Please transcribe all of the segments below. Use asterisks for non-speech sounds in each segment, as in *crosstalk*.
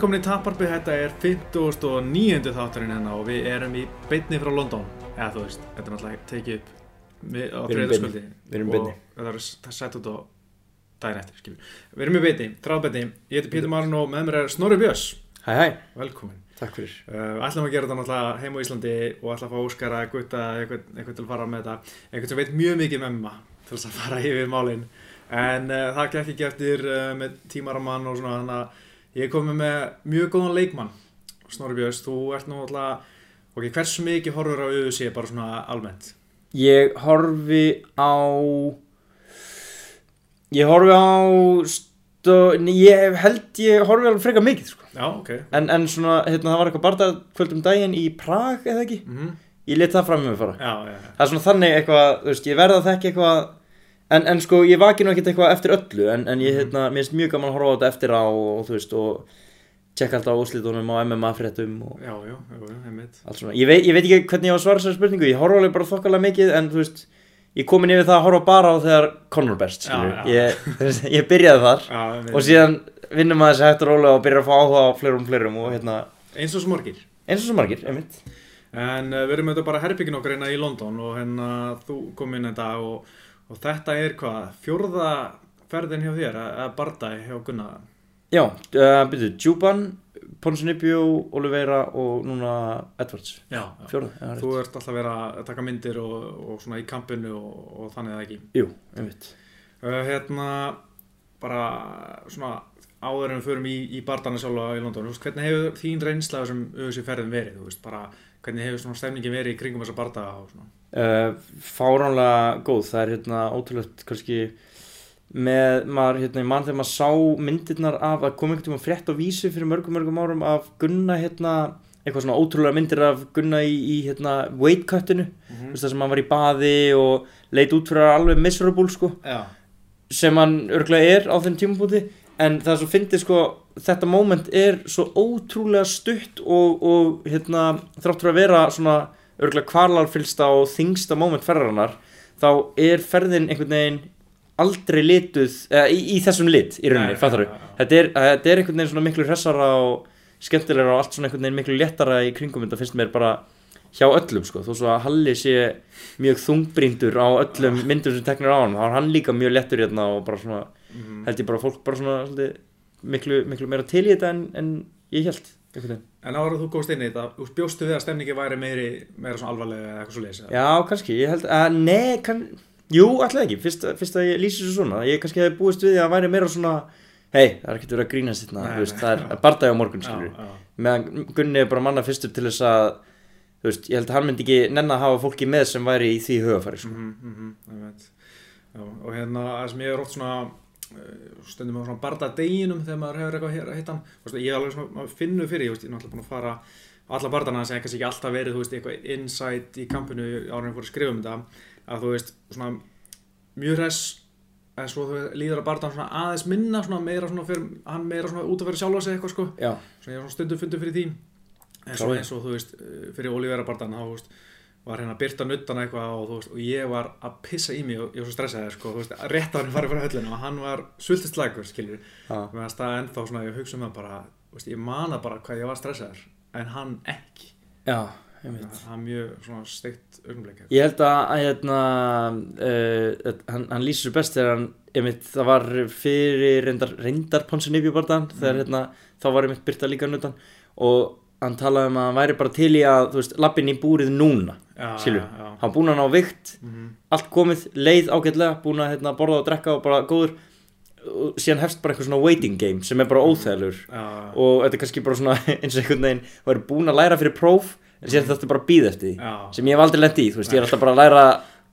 velkomin í Taparby, þetta er 59. þátturinn hérna og við erum í beinni frá London. Eða þú veist, þetta er náttúrulega tekið upp á erum og það er sett út á daginn eftir, skilur Við. Erum í beinni, þráðbeinni, ég heiti Pítur Marun og með mér er Snorri Björns, Hæ hæ, velkomin. Takk fyrir. Uh, ætlum að gera þetta náttúrulega heim á Íslandi og ætlum að fá Óskar að gutta einhvern til að fara með þetta. Einhvern sem veit mjög mikið með mamma til þess að fara yfir málin. En uh, það ég komið með mjög góðan leikmann Snorri Björns, þú ert nú alltaf ok, hversu mikið horfur á auðvitað bara svona almennt? Ég horfi á Ég horfi á stó... Ég held ég horfi alveg frekar mikið sko. já, ok. En, en svona, hérna, það var eitthvað barða kvöld um daginn í Prag eða ekki? Mm Ég let það fram með mig fara já, já, já, Það er svona þannig eitthvað, þú veist, ég verða að þekka eitthvað En, en sko, ég vaki nú ekkert eitthvað eftir öllu En, en ég, Mhm. hérna, mér finnst mjög gaman að horfa á þetta eftir á Og, þú veist, og tjekka alltaf á úslitunum á MMA fréttum og já, já, já, svona ég veit, ég veit ekki hvernig ég á að svara þessari spurningu Ég horfa alveg bara þokkalega mikið En, þú veist, ég komin yfir það að horfa bara á þegar Conor berst, já. Ég, *laughs* ég byrjaði þar já. Og síðan vinnum maður þessi hægt og rólega Og byrja að fá áhuga á fleirum og fleirum Og hérna, eins og smorgir eins og svo margir, einmitt En uh, við erum auðvitað bara herbyggin okkar hérna í London og hérna þú kom inn þetta og, og þetta er hvað, fjórða ferðin hjá þér, að bardæ hjá Gunna. Já, uh, byrju, Djúban, Ponsunibjó, Oliveira og núna Edwards Já, Fjórða, já, Þú ert alltaf að vera að taka myndir og, og svona í kampinu og, og þannig að ekki. Jú, einmitt Uh, hérna, bara svona áður en við förum í, í bardana sjálfa í London, veist, hvernig hefur þín reynsla þessum auðvitað ferðin verið, þú veist, bara hvernig hefur svona stemningin verið í kringum þessa svona. uh, Fáránlega góð, það er hérna ótrúlegt kannski með maður, hérna, mann þegar maður sá myndirnar af að koma einhvern tíma frétt á vísu fyrir mörgum mörgum árum af Gunna hérna, eitthvað svona ótrúlega myndir af Gunna í, í hérna weight cutinu, Mm veist það sem hann var í baði og leit út fyrir að alveg miserable sko. Já, sem hann örglega er á þeim tímabúti en það er svo fyndið sko þetta moment er svo ótrúlega stutt og, og hérna þráttur að vera svona örglega kvarlarfylsta og þingsta moment ferðarinnar þá er ferðin einhvern veginn aldrei lituð eða, í, í þessum lit í rauninni, fattar já. þetta þetta er einhvern veginn svona miklu hressara og skemmtilegra og allt svona einhvern veginn miklu léttara í kringum þetta finnst mér bara hjá öllum sko, þó svo að Halli sé mjög þungbríndur á öllum myndum sem teknir á hann, þá er hann líka mjög léttur hérna og bara svona, Mhm. held ég bara að fólk bara svona svolítið, miklu, miklu meira til í þetta en, en ég held. En áður en þú góðst inn í þetta, þú bjóstu við að stemningi væri meiri, meira svona alvarlega eða eitthvað svo leiðis? Já, kannski, ég held að, nei, kann, jú, alltaf ekki, fyrst, fyrst að ég lýsi svo svona, ég kannski hefði búist við að væri meira svona, hei, það er ekkert verið að veist, nei, það er bardagi á morgun, skilur meðan Gunni er bara manna fyrstur til þess að þú veist, ég held að hann myndi ekki nenn að hafa fólki með sem væri í því hugafæri sko. Mhm, ég veit. Já, og hérna, það sem ég er oft svona stundum á svona barda deginum þegar maður hefur eitthvað hér að hitta hann. Ég er alveg svona, maður finnur fyrir, ég veist, ég er náttúrulega búin að fara á alla bardana sem kannski ekki alltaf verið, veist, eitthvað insight í kampinu en fór að skrifa um þetta að þú veist, svona mjög hress en svo þú líður að bardan svona aðeins minna svona meira svona fyrir, hann meira svona út að vera sjálfa sig eitthvað sko. Já, svona ég var svona stundum fundið fyrir því. En svo eins og þú veist eh, fyrir Olivera bardan þá þú veist var hérna að byrta nuttana eitthvað og, veist, og ég var að pissa í mig og ég var svo stressaði sko, veist, rétt á hann farið frá höllinu og hann var sultist lækur skilur já, með að staða ennþá svona ég hugsa um það bara veist, ég mana bara hvað ég var stressaður en hann ekki. Já, það er mjög svona steikt augnblik ég held að, að hérna, uh, hann, hann lýsir best þegar hann einmitt, það var fyrir reyndar, reyndar Ponsi Nibjubardan þegar Mm. hérna, þá var einmitt byrta líka nutan og hann talaði um að hann væri bara til í að lappin í búrið núna já. hann búin að ná vikt Mhm. allt komið, leið ágætlega búin að hérna, borða og drekka og bara góður og síðan hefst bara eitthvað svona waiting game sem er bara óþægilegur já, og þetta er kannski bara svona eins og einhvern veginn þú er búin að læra fyrir próf en síðan þetta bara að býða eftir því sem ég hef aldrei lent í, þú veist, ég er alltaf bara að læra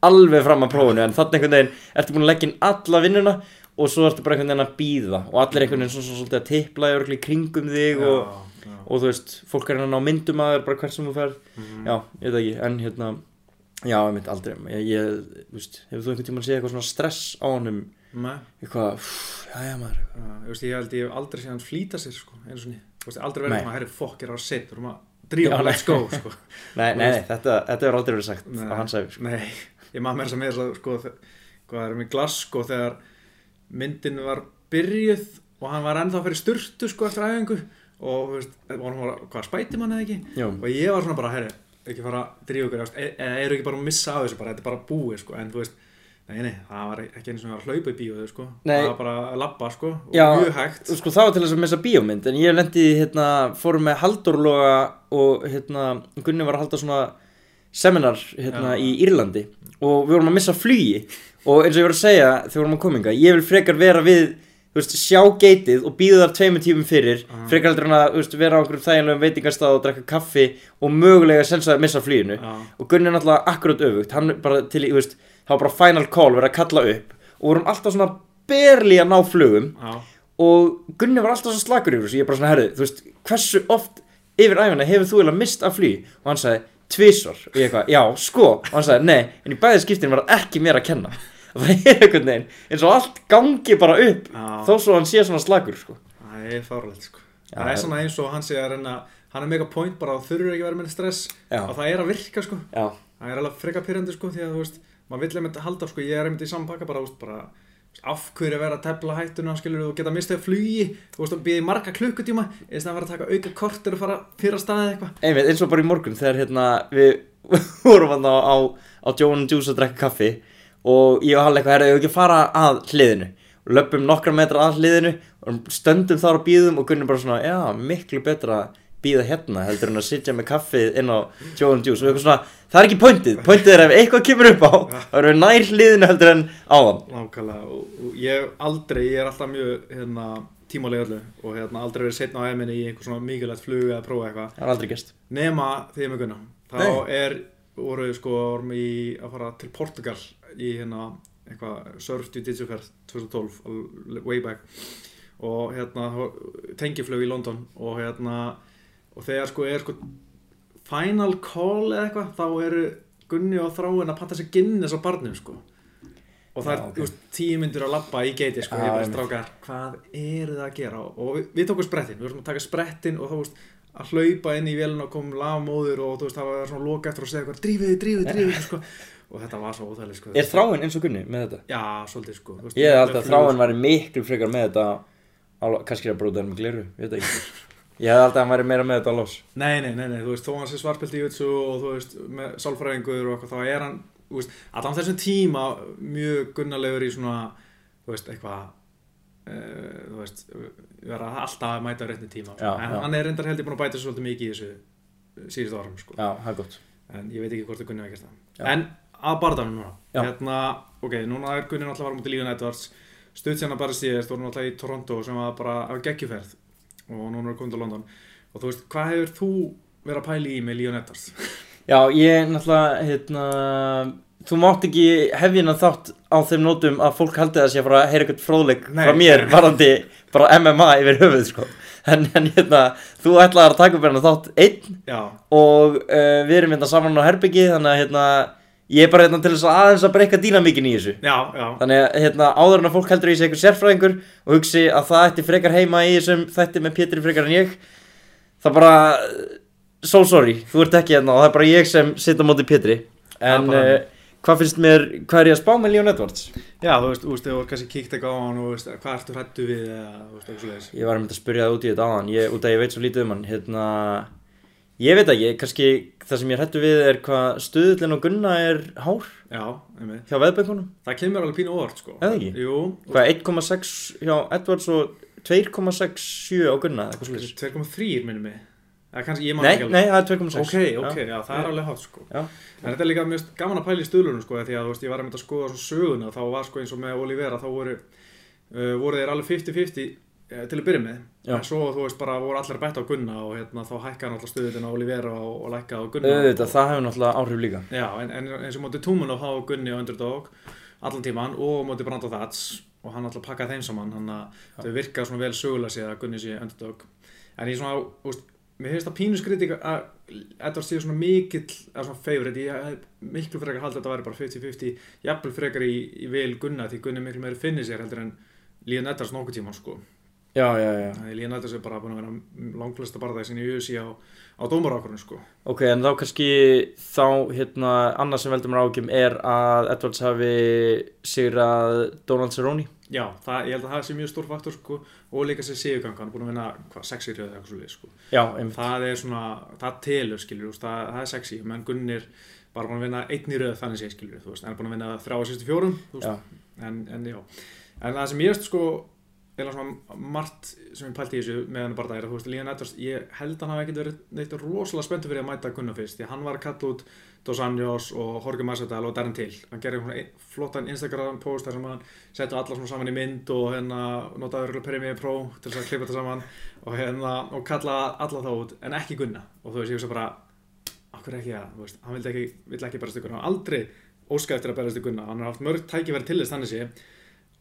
alveg fram að prófunu en þannig einhvern veginn ertu búin að leggja inn alla vinnuna og svo ertu bara einhvern veginn að býða og allir einhvern veginn svona, svona svolítið að tipla í kringum þig og, já, og þú veist, fólk er að ná myndum að þér bara hvert sem þú fer Mhm. já, ég veit ekki, en hérna já, ég mynd aldrei, ég, ég þú veist, hefur þú einhvern tímann séð eitthvað svona stress á honum Nei. eitthvað, pff, já, já, maður Já, ég, veist, ég held ég hef aldrei séð hann flýta sér sko, eins og ný, þú veist, aldrei Nei. svona herri fokk er að setja, þú erum að drífa let's go sko. *laughs* nei, nei, nei, þetta, þetta hefur aldrei verið sagt Nei. á hans æfi, sko. nei, ég maður mér sem er sko, hvað er með Glasgow þegar myndin var byrjuð og hann var ennþá fyrir sturtu sko eftir æfingu og, veist, vorum bara, hvað, spæti mann eða ekki? Já, og ég var svona bara, herri, ekki fara að drífa ykkur, e- eða eru ekki bara að missa af þessu bara, þetta er bara búið, sko, en þú veist nei, nei, það var ekki eins og að hlaupa í bíóðu, sko. Nei. það var bara að labba, sko, og Já. mjög hægt. sko það var til þess að missa bíómynd en ég lendi, hérna, fórum með Haldórloga og hérna Gunni var að halda svona seminar hérna Já. í Írlandi. Og við vorum að missa flugi. Og eins og ég var að segja þegar vorum að kominga, ég vil frekar vera við veist, sjá geitið og býða þar tveimur tímum fyrir, Ah. frekar heldur en að veist, vera á einhverjum þægilegum veitingastað og drekka kaffi og mögulega sensa að missa fluginu. Já, og Gunni er náttúrulega akkurat öfugt. Hann er bara til í, þú veist, það var bara final call verið að kalla upp. Og vorum alltaf svona berli að ná flugum. Já, og Gunni var alltaf svo slakur yfir þessu. Ég er bara svona, herrið, þú veist, hversu oft yfir æfina hefur þú eiginlega mist af flý og hann sagði, tvisvar. Og ég eitthvað, já, sko. Og hann sagði, nei, en í bæði skiptin var það ekki mér að kenna það *laughs* er einhvern veginn eins og allt gangi bara upp já. þó svo hann sé svona slakur, sko. Það er fárlegt, sko. Það er það- svona eins og hann sé að reyna hann er mega point bara að þurfur ekki að vera með stress Já. og það er að virka, sko. Það er alveg freka pyrrandi sko því að þú veist maður vill einmitt halda sko. Ég er einmitt í saman pakka bara, bara af hverju að vera að tefla hættuna þú geta mistið flugi þú veist að býði marga klukkutíma eða að vera að taka auka kortir og fara fyrir að staðið eitthvað. Einmitt, eins og bara í morgun þegar hérna við *laughs* vorum á, á, á Joan Juice að drekka kaffi og ég og Hall eitthvað, herrið, ég ekki fara að hliðinu? Og löpum nokkra metra að hliðinu og stöndum þar á bíðum og Gunni bara svona, já, miklu betra að bíða hérna heldur en að sitja með kaffið inn á Joan and Juice. Og eitthvað svona, það er ekki pointið, pointið er ef eitthvað kemur upp á þá erum við nær hliðinu heldur en áðan. Nákvæmlega og, og ég aldrei, ég er alltaf mjög hérna, tímalega öllu og hérna aldrei verið setna á eminni í einhver svona mikilvægt flug eða prófa eitthvað. Það er aldrei gest nema því með gunna. Þá Nei. er, voru við sko vorum í að fara til Portugal í hérna eitthvað Surf Jiu-Jitsu ferð 2012 al- way back og hérna tengiflug í London og hérna og þegar sko er sko final call eða eitthvað þá eru Gunni og Þráin að patta sér Guinness á barnum sko og það Já, er ok. þú veist, tíu myndir að labba í geiti sko, Já, ég bara strákar, hvað eru það að gera og við, við tókum sprettin, við vorum að taka sprettin og þá veist, að hlaupa inn í vélina og komum lafmóður og þú veist, það var svona loka eftir að segja eitthvað, drífið, drífið, drífið *laughs* sko. Og þetta var svo óþægilegt sko. er þráin eins og Gunni með þetta? Já, svolítið sko veist, Ég hef alltaf að þráin væri miklu frekar með þetta á, kannski er að bróða henni með gliru, ég veit það ekki *laughs* Ég hef alltaf að hann væri meira með þetta á lós Nei, nei, nei, nei, þú veist, þó hann sé svarpilt í jutsu og þú veist, með sálfræðingur og eitthvað, þá er hann, þú veist, allan þessum tíma mjög gunnalegur í svona, þú veist, eitthvað, uh, þú veist, vera alltaf að mæta á réttin tíma, sko. Já, en já. hann er reyndar held ég búin að bæta svo svolítið mikið í þessu síðustu árum, sko, Já, það er gott en ég veit ekki hvort það Gunni veikist það. Já. En að barðanum núna, hérna, ok, núna er Gunni náttúrulega var mútið Lígan Edwards, stutt sérna bara síðast, voru náttúrulega í Toronto sem var bara af geggjuferð. Og núna er komið til London. Og þú veist, hvað hefur þú verið að pæla í með Lígan Edwards? *laughs* Já, ég náttúrulega, hérna Þú mátt ekki hefjina þátt á þeim nótum að fólk haldi sé að fara að heyra eitthvað fróðleik Nei. frá mér varandi bara MMA yfir höfuð, sko. En, en hérna, þú ætlaðir að taka upp hérna þátt einn Já, og uh, við erum hérna saman á herbyggi þannig að hérna, ég er bara hérna til þess að aðeins að breyka dýnamíkin í þessu. Já, já, Þannig að hérna, áður en að fólk heldur í sig eitthvað sérfræðingur og hugsi að það ætti frekar heima í þessum þætti með Pétri frekar en ég það bara, so sorry þú ert ekki hérna og það er bara ég sem sitt á móti Pétri. En bara- uh, hvað finnst mér, hvað er ég að spá með Leon Edwards? já, þú veist, þú veist, þú voru kannski kíkt eitthvað á hann og veist, hvað ertu hrættu við eða, þú veist, eitthvað svoleiðis. Ég var að mynda að spyrja það út í þetta áðan. Ég, út að ég veit svo lítið um hann hérna, ég veit ekki, kannski það sem ég hættu við er hvað stuðullin og gunna er hár Já, hjá veðböngunum Það kemur alveg pínu óvart, sko. Eða ekki? Jú, hvað 1,6 hjá Edwards og 2,67 á gunna eitthvað svolítið 2,3 minnum man Nei, nei, það er 2,6 Ok, ok, já, það er alveg hátt, sko. Já. En þetta er líka mjög gaman að pæla í stuðlunum, sko, því að, veist, ég var einmitt að skoða svo söguna, þá var, sko, eins og með Olivera, þá voru, uh, voru þeir alveg 50-50 eh, til að byrja með. Já. En svo, þú veist, bara voru allir bett á Gunna og hérna, þá hækkaði náttúrulega stuðlun á Olivera og, og lækkaði á Gunna. Auðvitað, það hefur náttúrulega áhrif líka Já, en, en eins og móti Túmunov hafa Gunni á Underdog allan tíman og móti Brand og Þats og hann alltaf pakkaði þeim saman hann að þau virka svona vel sögulega sér að Gunni sé Underdog en ég svona, úst, mér finnst það pínu skriti að Edvard sé svona mikill eða svona favorite, ég hef miklu frekar haldið að þetta væri bara 50-50, jafnvel Já, já, já þannig að Edvards er bara búin að vera langlista barðaði sinni í USA á, á dómarákurinn sko Ok, en þá kannski þá, hérna, annað sem veldur mér ágjum er að Edwards hafi sigrað Donald Cerrone Já, það, ég held að það sé mjög stór faktor sko, og líka sér sigurgang, hann er búin að vinna hvað, sexi röð eða eitthvað svo sko. Já, einmitt. það er svona, það telur skilur, úst, það, það er sexy, menn Gunnir bara búin að vinna einn í röð þannig sé skilur, þú veist, hann er búin að vinna þrjá að sýstu fjórum, veist, Já. en, en en það sem ég veist sko, eða svona margt sem ég pælti í þessu með hann bara það að þú veist, Líðan Edvards, ég held hann hafi ekkert verið neitt rosalega spenntur fyrir að mæta Gunnar fyrst, því hann var að kalla út Dos Anjos og Jorge Masvidal og Darren Till, hann gerði svona flottan Instagram post þar sem hann setja alla svona saman í mynd og hérna notaði örgulega Premiere Pro til þess að klippa þetta saman og hérna og kalla alla þá út en ekki Gunna og þú veist ég veist bara okkur ekki að, þú veist, hann vildi ekki, vill ekki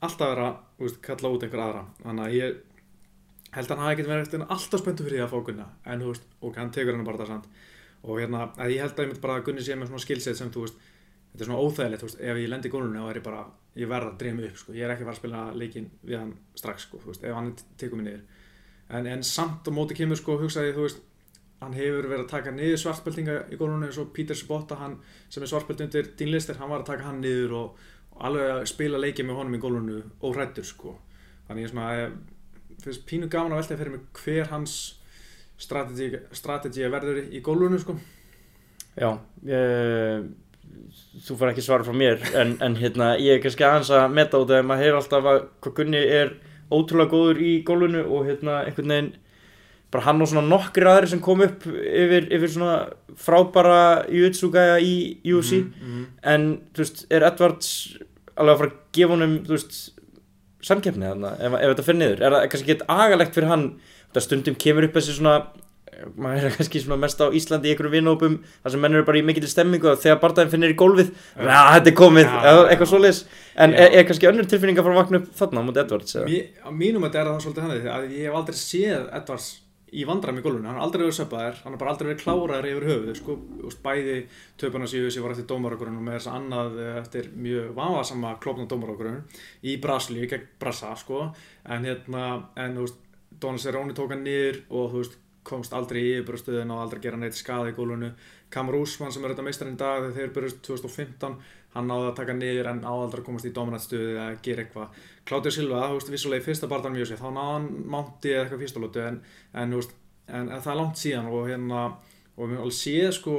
alltaf vera, þú veist, kalla út einhver aðra. Þannig að ég held að hann hafi ekkert verið eftir alltaf spenntu fyrir því að fá Gunna en þú veist, og hann tekur hann bara það samt. Og hérna, að ég held að ég myndi bara að Gunni sé með svona skilset sem, þú veist, þetta er svona óþægilegt, þú veist, ef ég lendi í gólunni þá er ég bara, ég verð að dreima upp, sko, ég er ekki að fara að spila leikin við hann strax, sko, þú veist, ef hann tekur mig niður. En, en samt á móti kemur, sko, hugsaði, þú veist, hann hefur verið að taka niður svartbeltinga í gólunni eins og Peter Spotta, hann sem er svartbelt undir Dean Lister, hann var að taka hann niður og, og alveg að spila leikið með honum í gólunni óhrættur, sko, þannig ég svona, ég finnst pínu gaman að velta fyrir mig hver hans strategi, strategi verður í gólunni, sko. Já, uh, þú fær ekki svar frá mér en, en hérna, ég er kannski aðeins að meta út að maður heyr alltaf að hvað Gunni er ótrúlega góður í gólfinu og hérna einhvern veginn bara hann og svona nokkri aðri sem kom upp yfir, yfir svona frábara jiu-jitsu-gæja í UFC Mhm, mhm. en þú veist, er Edwards alveg að fara að gefa honum þú veist, samkeppni þarna ef, ef þetta fyrir niður, er það kannski gett agalegt fyrir hann þetta stundum kemur upp þessi svona maður er kannski svona mest á Íslandi í einhverjum vinópum þar sem menn eru bara í mikill stemmingu og þegar barndaginn finnir í gólfið ja, þetta er komið, eða eitthvað svoleiðis en Já. er, er kannski önnur tilfinning að fara að vakna upp þarna á mútið Edwards eða? Mér, á mínum að þetta er það svolítið hann að ég hef aldrei séð Edvards í vandræmi í gólfinu, hann har aldrei verið söpaðar hann har bara aldrei verið kláraður yfir höfuð sko, bæði töpuna síðu sem var eftir dómaragurinn og með þess að annað eh, eftir mjög vafasama klopna dómaragurinn í Brasilíu gegn Brasa sko. en hérna, en þú veist Donald Cerrone tók hann niður og þú veist komst aldrei í yfirbúrstöðun og aldrei gera neitt skada í gólfinu. Kamur Úsmann sem er þetta meistarinn dag þegar þeir byrjast 2015 hann náði að taka niður en að komast í dominantstöðu eða gera eitthvað. Claudio Silva, þú veist, vissulega í fyrsta barðan mjög sér, þá náði hann mánti eða eitthvað fyrsta lótu en, en, en, en það er langt síðan og hérna og við alveg séð sko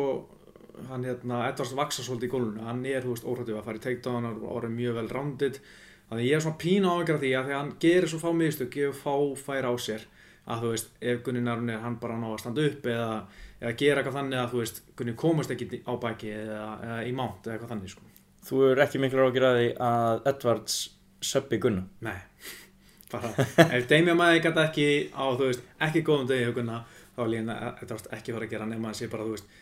hann hérna, Edvards vaksa svolítið í gólfinu. Hann er, þú veist, óhrættið að fara í takedown og orðið mjög vel rounded. Þannig ég er svona pína áhengjur af því að því að hann gerir svo fá mistök, gefur fá færa á sér að þú veist, ef Gunni Narun er hann bara ná að standa upp eða, eða gera eitthvað þannig að þú veist, Gunni komast ekki á baki eða, eða í mánt eða eitthvað þannig sko. Þú er ekki miklu ágjur að því að Edwards söppi Gunna Nei, *laughs* bara, ef Damien Maði gæti ekki á, þú veist, ekki góðum degi hjá Gunna, þá er líka þetta varst ekki fara að gera nema að sé bara, þú veist,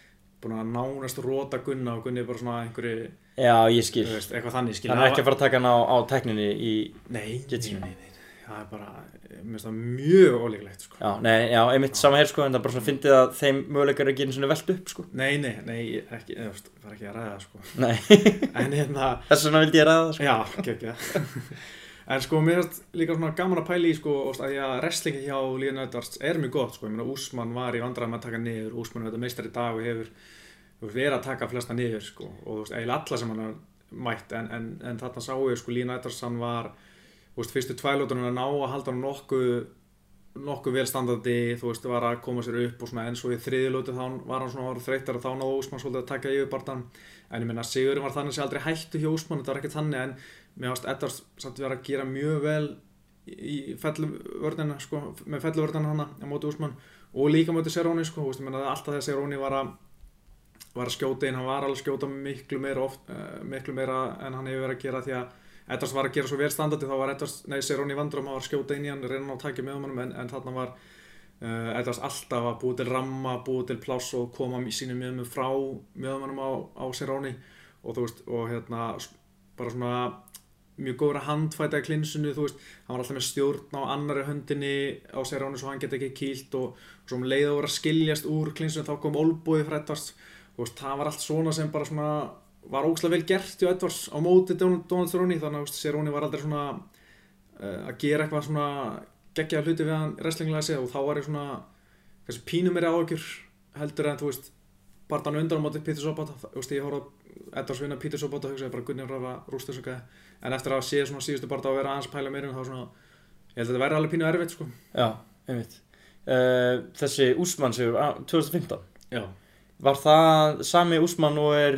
búin að nánast róta Gunna og Gunni bara svona einhverju, Já, ég skil. veist, eitthvað þannig, skil. Hann er ekki að fara að taka hann á, á tekninni í Nei, nei, nei, nei, það er bara, mér finnst það mjög ólíklegt, sko. Já, nei, já, einmitt sama hér sko en það er bara svona fyndið að þeim möguleikar er ekki einu svona velt upp sko. Nei, nei, nei, ekki, það er ekki að ræða, sko. Nei, *laughs* En hérna, þess vegna vildi ég ræða sko. Já, ekki, ekki *laughs* En sko, mér finnst líka svona gaman að pæla í sko, og að ég að wrestlingi hjá Líðan Edvards er mjög gott, sko, ég meina Úsmann var í vandræðum að taka niður, Úsmann er þetta meistar í dag og hefur verið að taka flesta niður, sko, og þú veist, eiginlega alla sem hann mætt, en, en, en þarna sáu ég, sko, Líðan Edvards, hann var, veist, fyrstu tvælótunum að ná að halda nokkuð nokkuð velstandandi, þú veist, var að koma sér upp og svona, en svo í þriðilótu þá var hann svona þreytar og þá náðu Úsmann svolítið að taka yfir barndan, en ég meina Sigurinn var þannig sem aldrei hættu hjá Úsmann, þetta var ekkert þannig en mér ást Edvards samt vera að gera mjög vel í felluvörnina sko, með felluvörnina hana á móti Úsmann og líka móti Seróni sko, þú veist, ég meina alltaf þegar Seróni var að var að skjóta inn, hann var alveg að skjóta miklu meira, oft, uh, miklu meira en hann hefur verið að gera því að Edvards var að gera svo vel standardi þá var Edvards, nei Seróni vandrum hann var skjóta inn í hann, reyna á að takja með honum en, en þarna var uh, Edvards alltaf að búið til ramma, búið til pláss og koma sínum miðum frá miðum á, á Seróni og þú veist, og hérna bara svona mjög góður að handfæta í klinsunu, þú veist, hann var alltaf með stjórn á annari höndinni á Seróni svo hann geti ekki kýlt og, og svo um leið að vera skiljast úr klinsunu þá kom olbúið frá Edvards, þú veist, það var allt svona sem bara svona var ógslag vel gert hjá Edvards á móti Donald Cerrone þannig að Cerrone var aldrei svona uh, að gera eitthvað svona geggjaða hluti við hann wrestlinglega séð og þá var ég svona kannski pínum mér áhugjur heldur en þú veist barðan undan á móti Peter Sobat þú veist ég horfði á Edvards vinna Píturs og bóta hugsaði bara Gunnar Rafa rúst þessu en eftir að sé svona síðustu barða að vera aðeins að pæla meira þá svona ég held að þetta væri alveg pínu erfitt sko. Já, einmitt. Uh, Þessi Úsmann á- 2015 Já, Var það sami Úsmann og er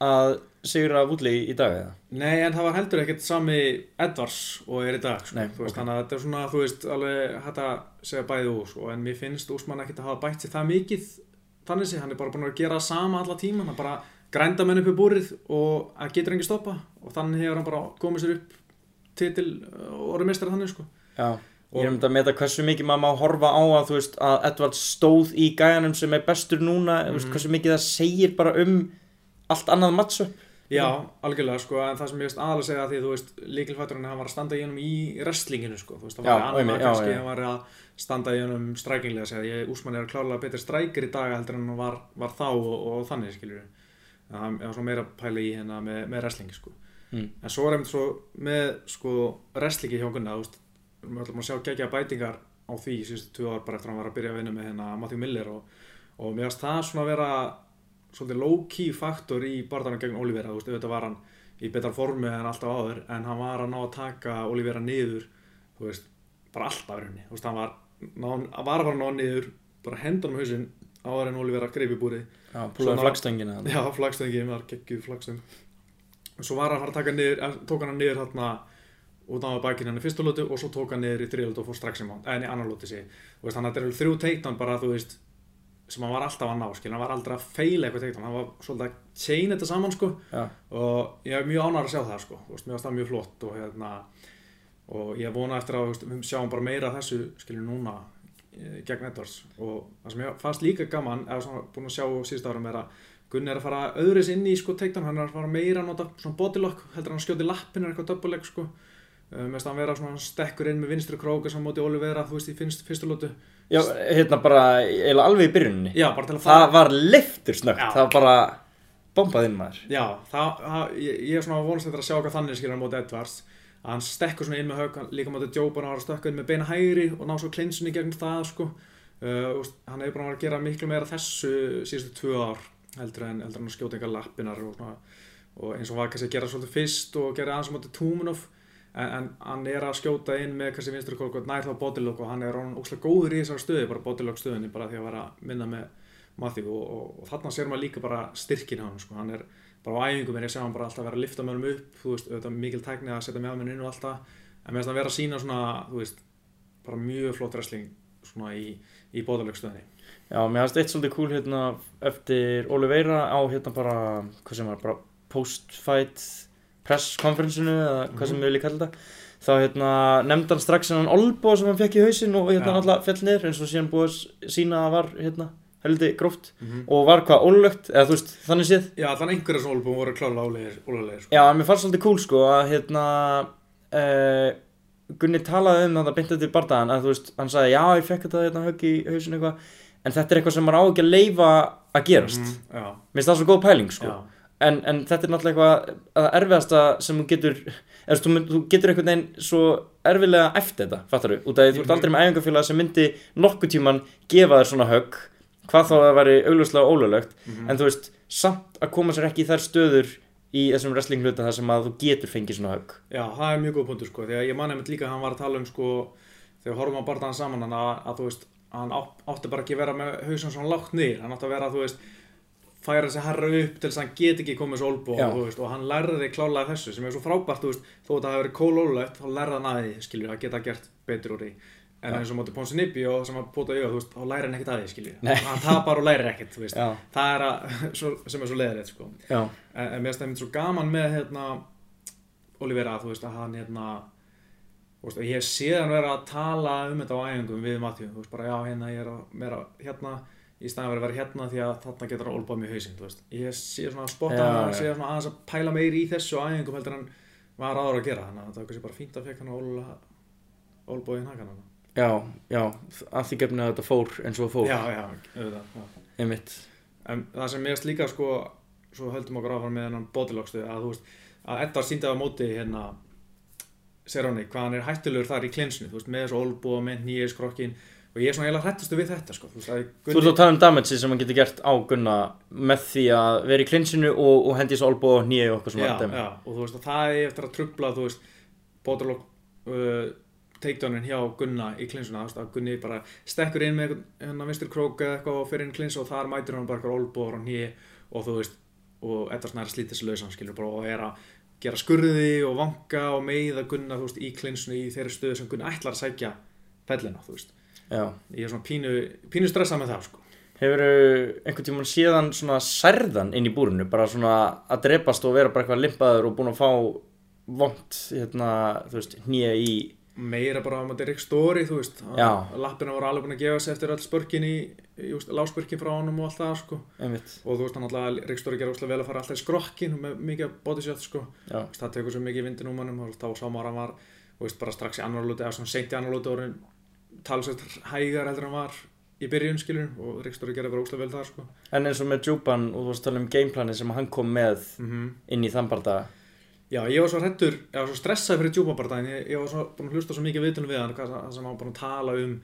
að sigra Woodley í dag eða? Nei, en það var heldur ekkert sami Edvards og er í dag sko. Nei, veist, ok. þannig að þetta er svona, þú veist, alveg hægt að segja bæði úr sko. en mér finnst Úsmann ekkert að hafa bætt sér það mikið þannig sé, hann er bara búin að gera sama alla tíma, hann er bara grænda menn upp í búrið og að getur engi stoppa og þannig hefur hann bara komið sér upp titil og orðið meistari þannig sko. Já Og- Ég um þetta að meta hversu mikið maður má horfa á að veist að Edvard stóð í gæjanum sem er bestur núna, mm. veist, Mhm. hversu mikið það segir bara um allt annað matchup Já, algjörlega sko, en það sem ég veist aðalega segja að því þú veist, líkilfætturinn hann var að standa í hennum í wrestlinginu sko, þú veist, það Já, var annað já, kannski, já. hann var að standa í hennum strækinglega, segja, ég, Úsmann er klárlega betri strækir í dag heldur en hann var, var þá og, og þannig, skiljur en hann var svona meira pæla í hérna með, með wrestlingi sko, Mm. en svo er einmitt svo með sko wrestlingi hjá Gunna, þú veist, við ætlum að sjá gegja bætingar á því síðustu ár bara eftir að hann var að byrja að vinna með hérna Matthew Miller og, og það svolítið low-key faktor í barðanum gegn Olivera, þú veist, auðvitað var hann í betar formi en alltaf áður en hann var að ná að taka Olivera niður þú veist, bara alltaf rauninni. Þú veist, hann var, ná, hann var að fara að ná hann niður bara hendan um hausinn áður en Olivera greipi búrið, Já, púlaði þarna. já, flagstöngin var geggjuð flagstöng og svo var hann að fara að taka niður eh, tók hann hann niður þarna út á bakinn hann í fyrstu lótu og svo tók hann niður í þriðlótu og fór strax í mán, en í annar lótu sé þú veist, þannig sem hann var alltaf að ná, skil, hann var aldrei að feila eitthvað teiktan, hann var svolítið að chain þetta saman, sko, Já, og ég er mjög ánægður að sjá það sko, veist, mér finnst það mjög flott og hérna og ég vona eftir að við sjáum bara meira þessu skilur núna eh, gegn Edwards. Og það sem ég fannst líka gaman eða svona búin að sjá síðust árum er að Gunni er að fara öðris inn í sko teiktan hann er að fara meira að nota svona bodylock heldur hann skjóti lappin er eitthvað döbbuleg sko uh, með að hann vera svona stekkur inn með vinstri króka sem móti Olivera þú veist í finnst, fyrstu lótu já hérna bara eiginlega alveg í byrjunni já bara til að Það fara var leiftur snögt, Já. það var bara bombað inn maður. Já, það, það, ég, ég er svona vonast eftir að sjá hvað þannig skilur á móti Edwards. Að hann stekkur svona inn með hann- líka móti var að stökka inn með beina hægri og ná svo klinsunni gegn það sko. uh, hann hefur bara verið að gera miklu meira þessu síðustu tvö ár heldur en, heldur en og, og eins og var kannski að gera svolítið fyrst og gera aðeins á móti Túmunov en, hann er að skjóta inn með kannski vinstri kólk og nær þá bodylock og hann er orðinn óslega góður í þessar stöði bara bodylock stöðinni bara því að vera að minna með Matthew og, og, og þarna sér maður líka bara styrkin hann sko. hann er bara á æfingum er ég sjá hann bara alltaf vera að lifta mönnum upp þú veist, auðvitað mikil tækni að setja með inn og alltaf en mér finnst hann vera að sína svona þú veist, bara mjög flott wrestling svona í, í bóðalögstöðinni Já, mér hafst eitt svolítið cool hérna eftir Oliveira á hérna bara, hvað sem var, bara post-fight presskonferensinu eða hvað sem við viljum kalla þetta þá hérna nefndi hann strax hennan Olbo sem hann fekk í hausinn og hérna Já. alltaf fell niður eins og síðan búið sína að það var hérna heldur gróft -hmm. og var hvað ólögt eða þú veist þannig séð. Já, þannig einhverja sem Olbúm voru klála ólegir, sko. Já, en mér fannst svolítið cool sko að hérna uh, Gunni talaði um þetta beint eftir bardaðan að þú veist, hann sagði já ég fekk þetta hérna högg í hausinn eitthvað. En þetta er eitthvað sem maður á ekki að leifa að gerast. Mhm, Já, Mér finnst það svo góð pæling sko. Já, en, en þetta er náttúrulega eitthvað að erfiðasta sem þú getur eða þú, þú getur einhvern veginn svo erfiðlega eftir þetta, fattar þú? Út af því þú ert Mhm. aldrei með æfingafélag sem myndi nokkuð tíman gefa þér svona högg hvað þá að það væri augljóslega ólöglegt Mhm. en þú veist, samt að koma sér ekki í þær stöður í þessum wrestling hluta þar sem að þú getur fengið svona högg Já, það er mjög góð punktur sko, því að ég man einmitt líka að hann var að tala um sko, þegar horfum á barðan saman hann að, að þú veist, hann átti bara ekki að vera með hausan svona lágt niður, hann átti að vera þú veist, færa þessi herra upp til þess að hann get ekki komið svo olbú og, hann lærði klálega þessu sem er svo frábært, veist, þó að það hefur verið kólólulegt, þá lærði hann að því, að geta gert betur úr því. En eins og móti Ponsinibbi og sem að pota þú veist, þá lærir hann ekkert að því. Hann tapar og lærir ekkert, Það er að, *laughs* svo, sem er svo leðilegt, sko. En, mér finnst það einmitt svo gaman með hérna Olivera þú veist að hann hérna veist, ég sé hann vera að tala um þetta á æfingum við Matthew veist bara já hérna að í staðan verið að vera hérna því að þarna getur hann olbað mér hausinn þú veist. Ég sé svona að spotta hann já. sé svona aðeins að pæla meiri í þessu á æfingum heldur en hann var áður að gera þannig að það var kannski bara fínt að fekk hann að olbóðin hakan hann já, já að því gefni að þetta fór eins og fór. Já já auðvitað einmitt. En það sem mér finnst líka sko svo höldum okkur áfram með hennan bodylockstu að þú veist, að Edvard síndi á móti hérna Serrani, hvað hann er hættulegur þar í klinsinu, þú veist, með þessu olbú og með nýjir skrokkin og ég er svona eiginlega hrættustu við þetta sko. þú að ert að tala um damage sem hann getur gert á Gunna með því að vera í klinsinu og, og hendi þessu olbú og nýja og svona dæmi. já, og þú veist að það er eftir að trubla þú veist, bótralokk uh, takedownin hjá Gunna í klinsuna, þú veist að Gunni bara stekkur inn með hérna vinstri krók eða eitthvað og fyrir inn klins og þar mætir hann bara eitthvað olbúr og nýja og þú veist, og Edvard Snæri slítið þessu lausan skilur bara og er að gera skurði og vanka og meiða Gunna veist, í klinsunu í þeirri stöðu sem Gunni ætlar að sækja pellina, þú veist Já. ég er svona pínu, pínu stressað með það sko. Hefur einhvern tímann síðan svona særðan inn í búrinu, bara svona að drepast og vera bara eitthvað limpaður og búin að fá vond, hérna, þú veist, nýja í, meira bara á maður Rick Story þú veist, Já. lappina voru alveg búin að gefa sig eftir öll spörkin í, úst, láspörkin frá honum og allt það sko. einmitt, og þú veist hann alltaf, Rick Story gerði óslega vel að fara alltaf í skrokkin með mikið bodyshot sko. já, það tekur svo mikið vindin um hannum og þá sá maður að hann var þú veist, bara strax í annar lúti eða svona seint í annar lúti orðin talsvægt hægar heldur en hann var í byrjun skilur og Rick Story gerði bara óslega vel þar sko. en eins og með Juban og þú varst að tala um gameplanin sem hann kom með mm inn í þann barða, Já, ég var svo hrettur, ég var svo stressað fyrir djúpabardaginn, ég, ég var svo búin að hlusta svo mikið viðtunum við hann, hvað það sem hann búin að tala um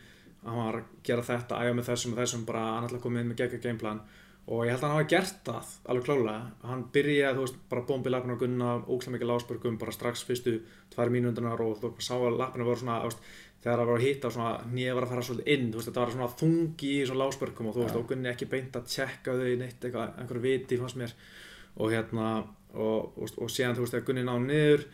að hann var að gera þetta, æfa með þessum og þessum, bara hann ætla að koma inn með gegga gameplan og ég held að hann hafa gert það alveg klálega, hann byrjaði, þú veist, bara bombi lappinu á gunna, ókslega mikið lásbörgum, bara strax fyrstu tvær mínúndunar og þú sá að lappinu voru svona, veist, þegar það var að hitta nýja var að fara svolítið inn, þú veist, þetta var svona þungi í svona lásbörgum og þú veist, Já. og gunni ekki beint að tjekka þau neitt, eitthvað, einhverju viti fannst mér og hérna og, og, og síðan þú veist þegar Gunni náði niður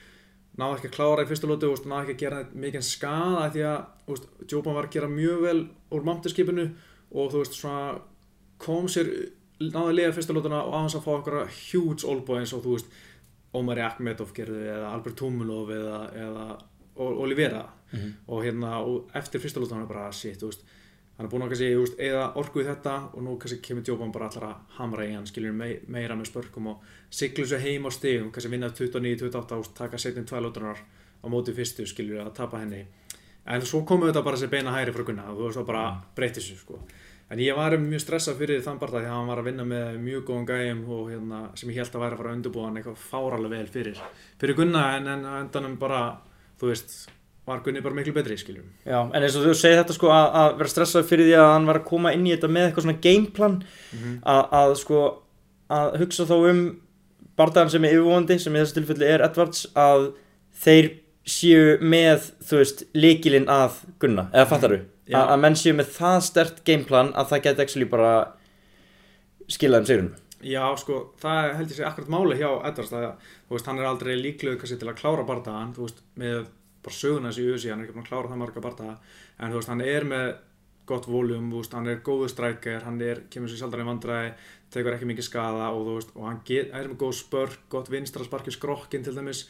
náði ekki að klára í fyrstu lótu og náði ekki að gera mikið skada því að veist, Jóban var að gera mjög vel úr mántiskipinu og þú veist svona kom sér náði að liða fyrstu lótuna og aðeins að fá einhverja huge olbúi eins og þú veist Omari Akhmedov gerði eða Albert Tumulov eða, eða Olivera. Mhm. og hérna og eftir fyrstu lótuna bara shit þú veist hann er búinn að kannski, eða orku í þetta og nú kannski kemur Jóban bara allar að hamra í hann skilur mei, meira með spörkum og siglu svo heim á stigum, kannski vinna 29-28 og taka setjum tvær lótunar á móti fyrstu skilur að tapa henni. En svo komu þetta bara sér beina hæri frá Gunna og þú veist það bara breytti sér sko en ég var mjög stressað fyrir þann barða því að hann var að vinna með mjög góðan gæjum og hérna, sem ég held að væri að fara að undirbúa hann eitthvað fáralega vel fyrir fyrir Gunna en, en endanum bara þú veist, var Gunni bara miklu betri skilur já, en eins og þú segir þetta sko að, að vera stressað fyrir því að hann var að koma inn í þetta með eitthvað svona gameplan að, að sko að hugsa þá um bardagan sem er yfirvóandi sem í þessu tilfelli er Edwards að þeir séu með þú veist líkilinn að Gunna eða fattar þú, Já. Að, að menn séu með það stert gameplan að það geti actually bara skilað um sigurinn Já, sko, það held ég sé akkurat máli hjá Edvards það, þú veist, hann er aldrei líklegur kannski til að klára bardagan, þú veist, með bara söguna þessi í USA, hann er ekki búin að klára það marga bardaga, en þú veist, hann er með gott voljum, þú veist, hann er góðu strækjar, hann er, kemur sér sjaldan í vandræði, tekur ekki mikið skada og þú veist, og hann get, er með góð spörk, gott vinstra sparki skrokkin til dæmis,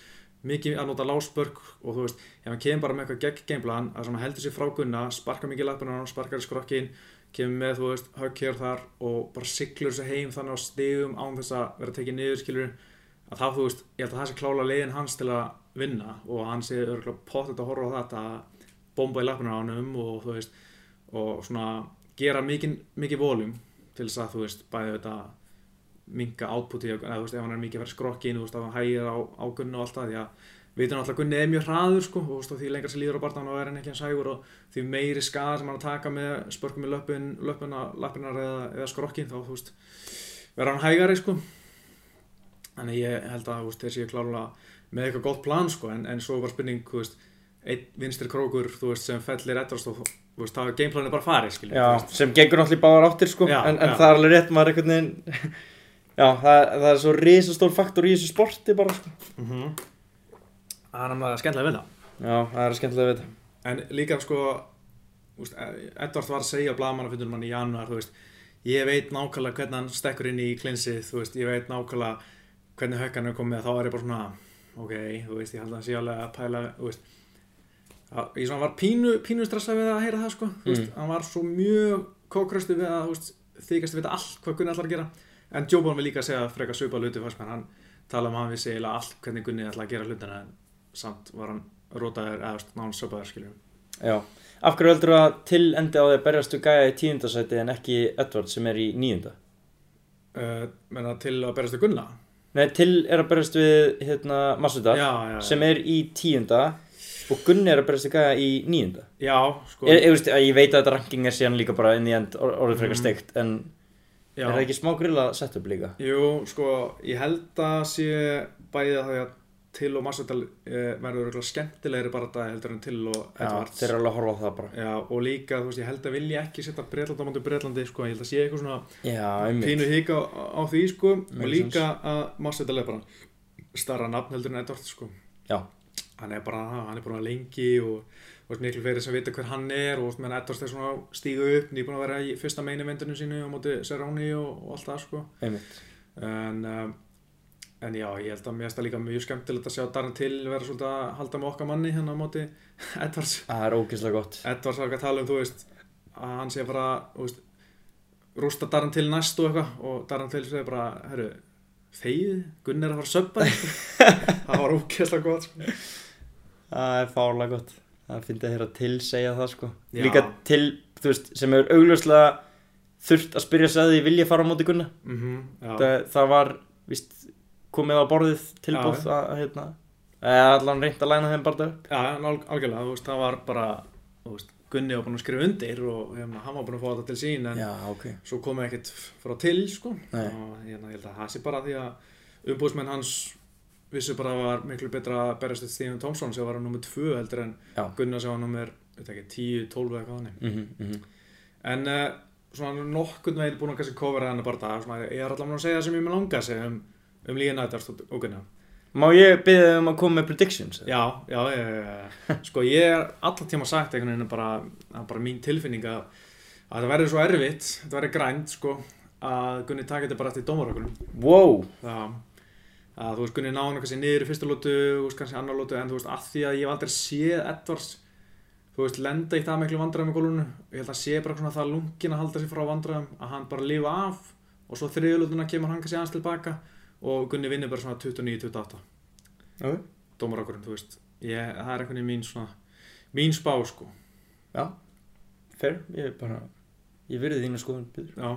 mikið að nota láspörk og þú veist, ef hann kemur bara með eitthvað gegn gameplan, að svona heldur sér frá gunna, sparkar mikið hann, sparkar í skrokkin, kemur með, þú veist, högg hér þar og bara siglur þessu heim þannig á stigum án þess að vera tekið niður, skilur að þá, þú veist, ég held að það sé klála leiðin hans til að vinna og hann sé örgulega pottet að horfa á þetta að bomba í lappinu á hann og þú veist, og svona gera mikið, mikið voljum til þess að, þú veist, bæði þetta minka átputi, eða þú veist, ef hann er mikið að vera skrokkin, þú veist, að hann hægir á, á gunnu og allt það, því að við veitum alltaf að Gunni er mjög hraður sko, og þú veist, og því lengar sem líður á barndan og er hann ekki hans hægur og því meiri skada sem hann er taka með spörkum í löpun, löpuna, lappinar eða, eða skrokkin þá, þú veist, verður hann hægari sko þannig ég held að, þú veist, þeir séu klárulega með eitthvað gott plan sko, en, en svo var spurning, þú veist, einn vinstri krókur, þú veist, sem fellir ettast og þú veist, það er gameplanið bara farið, sem gengur náttúrulega í báðar áttir sko Já, en, en já. það er alveg rétt maður einhvern veginn Já, það, það er svo risastór faktor í þessu sporti bara sko. Mm -hmm. Það er náttúrulega skemmtilega að vinna Já, það er skemmtilega að vita. En líka sko úst, Edvard var að segja á blagamannafundunum hann í januar veist, ég veit nákvæmlega hvernig hann stekkur inn í klinsið þú veist, ég veit nákvæmlega hvernig höggan er komið þá er ég bara svona ok, þú veist, ég held að hann sé alveg að pæla þú veist. Að, ég svona var pínu, pínu stressað við að heyra það sko þú veist, hann var svo mjög kókröstu við að þú veist, þykast vita allt hvað Gunni ætlar að gera en Jóban vil líka segja frekar svipa hluti fannst mér, hann tala um að hann vissi eiginlega allt hvernig Gunni ætlar að gera hlutina en samt var hann rótaður eða þú náðan söpaður skiljum Já, af hverju heldur að til endi á því að berjast við gæja í tíundasæti en ekki Edward sem er í níunda? Uh, menna til að berast að gunna? Nei, til er að berjast við hérna Masuda sem er í tíunda og Gunni er að í gæja í nýjunda Já, sko. Ég, ég, veist, ég veit að þetta ranking er síðan líka bara inn í end or, orðið frekar Mhm. steikt en já. er það ekki smá grilla sett upp líka? Jú, sko, ég held að sé bæði að það að Till og Massadal eh, verður skemmtilegri bara þetta heldur en Till og Já, Edwards. þeir eru alveg að horfa á það bara. Já, og líka, þú veist, ég held að vilja ekki setja Breitland á móti Breitlandi, sko, ég held að sé eitthvað svona Já, pínu hík á, á því, sko og Makes líka að Massadal er bara starra nafn heldur en Edwards, sko. Já, hann er bara, hann er bara lengi og veist, miklu fyrir sem vita hver hann er og meðan Edwards er svona að stíga upp nýbúin að vera í fyrsta meini vendunum sínu á móti Serrani og, og allt það, sko. En, um, en já, ég held að mér finnst það líka mjög skemmtilegt að sjá Darren Till vera svolítið að halda með okkar manni hérna á móti *laughs* Edwards. Það er ógeðslega gott. Edwards var ekki að tala um, þú veist að hann sé bara, veist rústa Darren Till næst og eitthvað og Darren Till segir bara, herru þegið, Gunn er að fara að söpba þig." *laughs* það var ógeðslega gott sko. Það er fárlega gott Það finnst að heyra til segja það sko Já. Líka til, þú veist, sem hefur augljóslega þurft að spyrja sig að því vilja fara á móti Gunna mm já, það, það var, víst, komið á borðið tilbúð að, hérna allan reynt að læna þeim bara upp já algjörlega, þú veist, það var bara veist, Gunni var búin að skrifa undir og hérna, hann var búin að fá þetta til sín en Já, ok svo komið ekkert frá til sko. Nei. og hérna, ég held að það sé bara því að umbúðsmenn hans vissu bara að það var miklu betra að berast þetta Stephen Thompson sem var á nummer 2 heldur en Já. Gunnar sem var veit ekki, 10, 12 eða hvað hann mm -hmm, en uh, svona nokkurn veginn búin að kannski kofera hann bara það svona, ég er allavega að segja það sem ég með langa segja um, um Líga Nættast og, Gunnar Má ég byrja þig um að koma með predictions? já, já, já. *laughs* sko ég er alltaf tíma sagt einhvern veginn bara, bara mín tilfinning að, að það verður svo erfitt þetta verður grænt sko að Gunni taki þetta bara eftir dómarökunum Wow það að þú veist Gunni náðu kannski niður í fyrsta lótu þú veist kannski annar lótu en þú veist að því að ég hef aldrei séð Edvards þú veist lenda í það miklu vandræðum í gólunu ég held að sé bara svona það lungin að halda sér frá vandræðum að hann bara lifa af og svo þriðulótuna kemur hann kannski aðeins tilbaka og Gunni vinnur bara svona 29-28 okay. dómar okkur þú veist ég, það er einhvern veginn mín svona mín spá sko. Já, fair, ég bara Ég virði þínu skoðun já,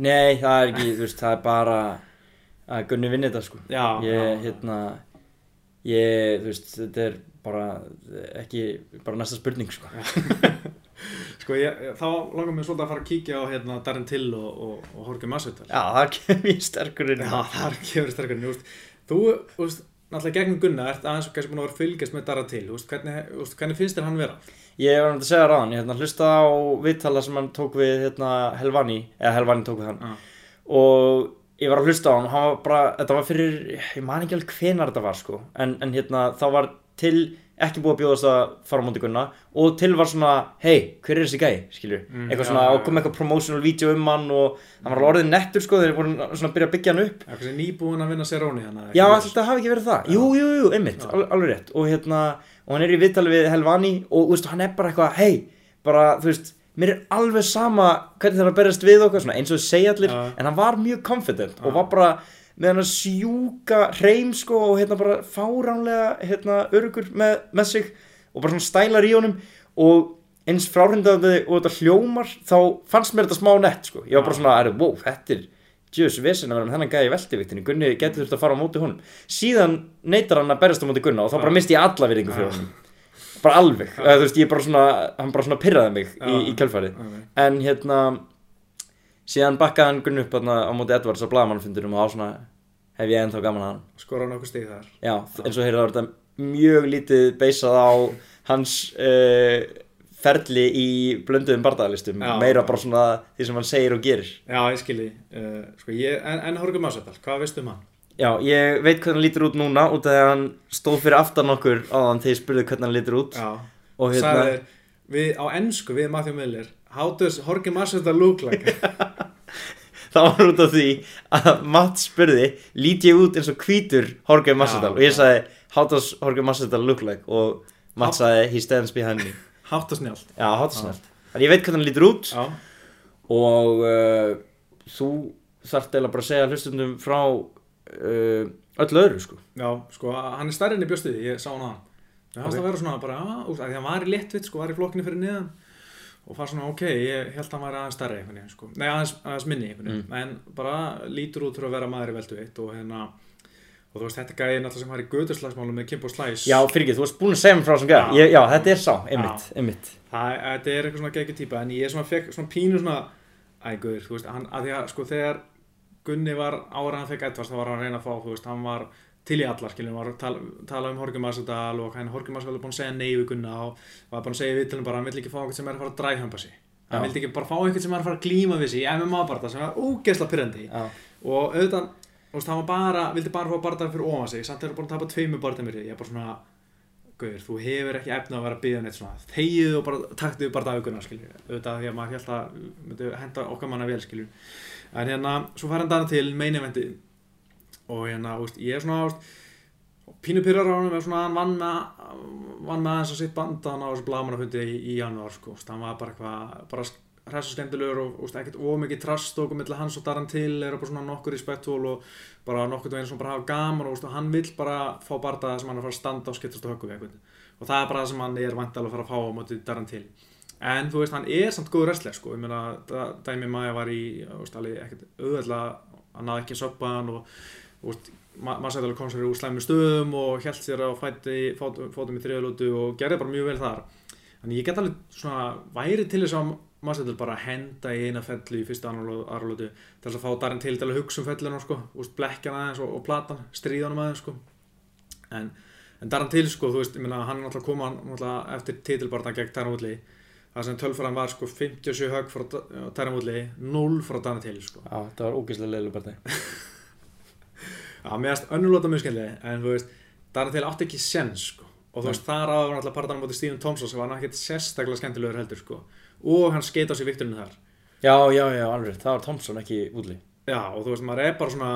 Nei, það er ekki, þú veist, það er bara að Gunni vinni þetta sko. Já, Ég, já, hérna Ég, þú veist, þetta er bara ekki, bara næsta spurning sko. *laughs* Sko ég, þá langar mér svolítið að fara að kíkja á hérna Darren Till og, og, og Jorge Masvidal. Já, það kemur í sterkur inn Já, það. er ekki verið sterkur þú veist, þú, þú veist, náttúrulega gegnum Gunnar ert aðeins og kannski búin að vera fylgjast með Dara til þú veist, hvernig, veist, hvernig finnst þér hann vera? Ég var náttúrulega að segja ráðan, ég hérna hlusta á viðtala sem hann tók við hérna Helvani, eða Helvani tók við hann. Já, og ég var að hlusta á hann hann var bara, þetta var fyrir, ég man ekki alveg hvenar þetta var sko, en, en hérna þá var til ekki búið að bjóðast að fara á móti Gunna og til var svona, hei, hver er þessi gæi, skilju, Mm, eitthvað svona, já, og kom eitthvað promotional video um hann og hann var alveg orðið nettur sko, þeir voru svona að byrja að byggja hann upp. Já, kannski nýbúin að vinna Seróni hann Já, þetta hafi ekki verið það. Jú, jú, jú, einmitt, al alveg rétt. Og hérna, og hann er í viðtali við Helvani Og þú veist, hann er bara eitthvað, hei Bara, þú veist, mér er alveg sama Hvernig það er að berjast við okkur, svona eins og þau segja allir Já. En hann var mjög confident Já. Og var bara með hann að sjúka Hreim, sko, og hérna bara Fáránlega, hérna, örugur með, með sig Og bara svona stælar í honum. Og eins fráhrindandi og þetta hljómar Þá fannst mér þetta smá nett, sko. Ég var bara svona, er, wow, þetta er djöðs vesen að vera með þennan gæði veldiviktinu Gunni getur þurft að fara á móti honum. Síðan neytar hann að berjast á móti Gunna og þá bara misti ég alla virðingu fyrir honum bara alveg, eða, þú veist, ég bara svona hann bara svona pyrraði mig í, Já. í kjölfarið. okay. en hérna síðan bakkaði hann Gunni upp hérna, á móti Edvards á blagamannfundinum og á svona hef ég ennþá gaman að hann. Skora nokkuð stig þar. Já, eins og það var þetta mjög lítið beisað á hans uh, ferli í blönduðum bardaðalistum Já. meira bara svona því sem hann segir og gerir. Já, ég skilji uh, sko, ég, En, en Jorge Masvidal, hvað veistu um hann? Já, ég veit hvernig hann lítur út núna út af því að hann stóð fyrir aftan okkur áðan þegar ég spurði hvernig hann lítur út. Já, og hérna, sagði þér við, á ennsku við Matthew Miller. How does Jorge Masvidal look like? *laughs* það var út af því að Matt spurði lít ég út eins og hvítur Jorge Já, og ég sagði how does Jorge Masvidal look like? Og Matt sagði he stands behind me. Hátt og snjált Já, hátt snart Þannig ég veit hvernig hann lítur út. Já, og uh, þú eða bara að segja hlustundum frá uh, öllu öðru sko. Já, sko, hann er stærri enn í bjóstuði, ég sá hann að hann. Það Ok. okay. að vera svona bara, já, úst, að því hann var í léttvitt, sko, var í flokkinu fyrir niðan og var svona, ok, ég held að hann væri aðeins stærri einhvern veginn, sko, nei, aðeins, aðeins minni veginn, en bara lítur út fyrir að vera maður í veldu eitt og hérna og þú veist, þetta er gæði náttúrulega sem har í göduslagsmálu með Kimbo Slice. Já, fyrir ekki, þú varst búin að segja mér frá þessum gæða Já. Já, þetta er sá, einmitt, einmitt. Það, þetta er eitthvað svona geggjur típa en ég svona fekk svona pínu svona ægur, þú veist, hann, að því að sko þegar Gunni var ára hann fekk Edvards þá var hann að reyna að fá, þú veist, hann var til í allar, skiljum, var að tala, tala um Horki Massadal og hann Horki Massadal er búin að segja nei við Gunna og var bara að segja við til hann bara, hann vill ekki fá einhvern sem er að fara að dræðhömba sig hann vildi ekki bara fá einhvern sem er að fara að glíma við sig í MMA barða sem var ógeðsla pyrrandi og auðvitað, þú veist, hann var bara vildi bara fá barða fyrir ofan sig samt er hann búin að tapa tveimu barða mér ég er bara svona Gauður, þú hefur ekki efna að vera að byggja neitt svona. Þegið og bara taktu bara daguguna skilju, auðvitað því að maður held að henda okkar manna vel skilju en hérna, svo fær hann dana til main eventi og hérna, veist, ég er svona veist, pínu pyrrar á hann svona hann vann með vann með aðeins að sitt bandan á þessu blagamannafundi í, í janúar sko, hann var bara eitthvað bara hress og skemmtilegur og veist, ekkert ómikið trast og millir hans og Daran til er bara svona nokkur respektúl og bara nokkur veginn sem bara hafa gaman og hann vill bara fá bardaða sem hann er að fara að standa og skiptast og höggu við eitthvað og það er bara það sem hann er vantilega að fara að fá á móti Daran til en þú veist, hann er samt góður wrestler sko, ég meina, Dæmi Maja var í auðvitað hann náði ekki að hann og veist, ma maður sætti alveg kom sér úr slæmi stöðum og held sér á fæti, fótum, fótum í þriðalótu og gerði bara mjög vel þar. Þannig ég get alveg svona væri til þess að maður sætti bara að henda í eina fellu í fyrsta aðralótu til þess að fá Darin til til að hugsa um felluna sko, úst, blekkja hann aðeins og, og platan stríða hann aðeins sko. en, en Darin til sko, þú veist, ég meina hann er náttúrulega koma náttúrulega eftir titilbarna gegn Woodley það sem tölfæran var sko 57 högg frá Woodley 0 frá Darin til sko já þetta var ógeðslega leilu bara *laughs* Já, mér finnst önnulóta mjög skemmtileg en þú veist, Darin til átti ekki sens sko. og þú veist, þar áður var alltaf partan á móti Stephen Thompson sem var hann ekkert sérstaklega skemmtilegur heldur sko. og hann skeit á sig vikturinn þar Já, já, já, alveg, það var Thompson, ekki Woodley Já, og þú veist, maður er bara svona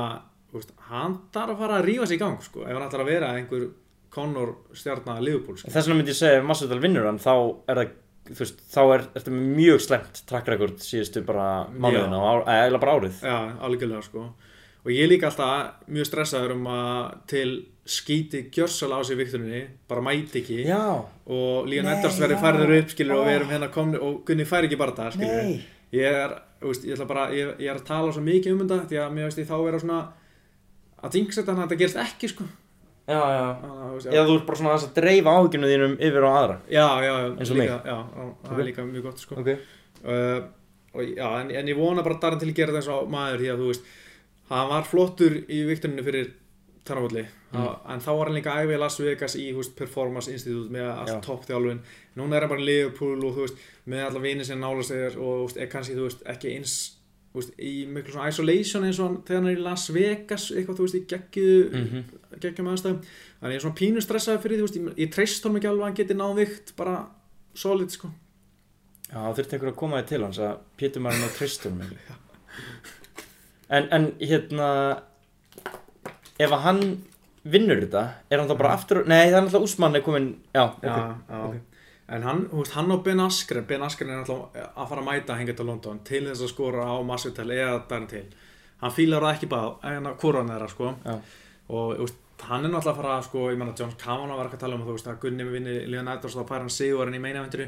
veist, hann þarf að fara að rífa sig í gang sko, ef hann ætlar að vera einhver Conor stjarnar Liverpool sko. Þess vegna myndi ég segja, ef Masvidal vinnur hann þá er það, veist, þá er þetta mjög slemt track record síðustu bara mánuðina eða bara árið. Já, algjörlega sko. Og ég er líka alltaf mjög stressaður um að til skíti gjörsal á sig vikturinni, bara mæti ekki. Já, og Eddars verður já. færður upp skilur og við erum hérna komni og Gunni fær ekki bara það ég er, veist, ég bara ég, ég er að tala svo mikið um þetta því að mér veist ég þá vera svona að dingsetta hann að þetta gerist ekki sko já, já. Þú veist, Eða þú ert bara svona aðeins að dreifa áhyggjunu þínum yfir á aðra. Já, já, Eins og líka, já, já, það er líka mjög gott sko. Ok. Uh, og já, en, en ég vona bara Darin til að gera þetta eins og maður því að þú veist hann var flottur í viktuninu fyrir Tarnavólli, Mm. en þá var hann líka æfið í Las Vegas í þú veist, Performance Institute með Já. allt topp þjálfun núna er hann bara í Liverpool og þú veist með alla vini sem nála sig og þú veist, er kannski þú veist, ekki eins veist, í miklu svona isolation eins og hann þegar hann er í Las Vegas eitthvað þú veist, í geggju Mhm. geggjum aðstæðum. Þannig ég er svona pínu stressaði fyrir því þú veist, ég, ég treyst honum ekki alveg að hann geti náðvikt bara solid sko. Já, það þurfti einhver að koma þig til hans að Pétur maður ná tristunum ekki. *laughs* En, en hérna ef að hann vinnur þetta er hann þá bara aftur nei það er náttúrulega Úsmann er komin já, ok, já, já. En hann, þú veist, hann og Ben Askren, Ben Askren er alltaf að fara að mæta hengið til London til þess að skora á Masvital eða dærin til. Hann fílar það ekki bara, en að hann þeirra, sko. Já. Og, þú veist, hann er náttúrulega að fara, sko, ég menna, John Kavanagh var ekki að tala um að, þú veist, að Gunni með vinni Leon Edwards og þá fær hann sigurinn í meinavenduru.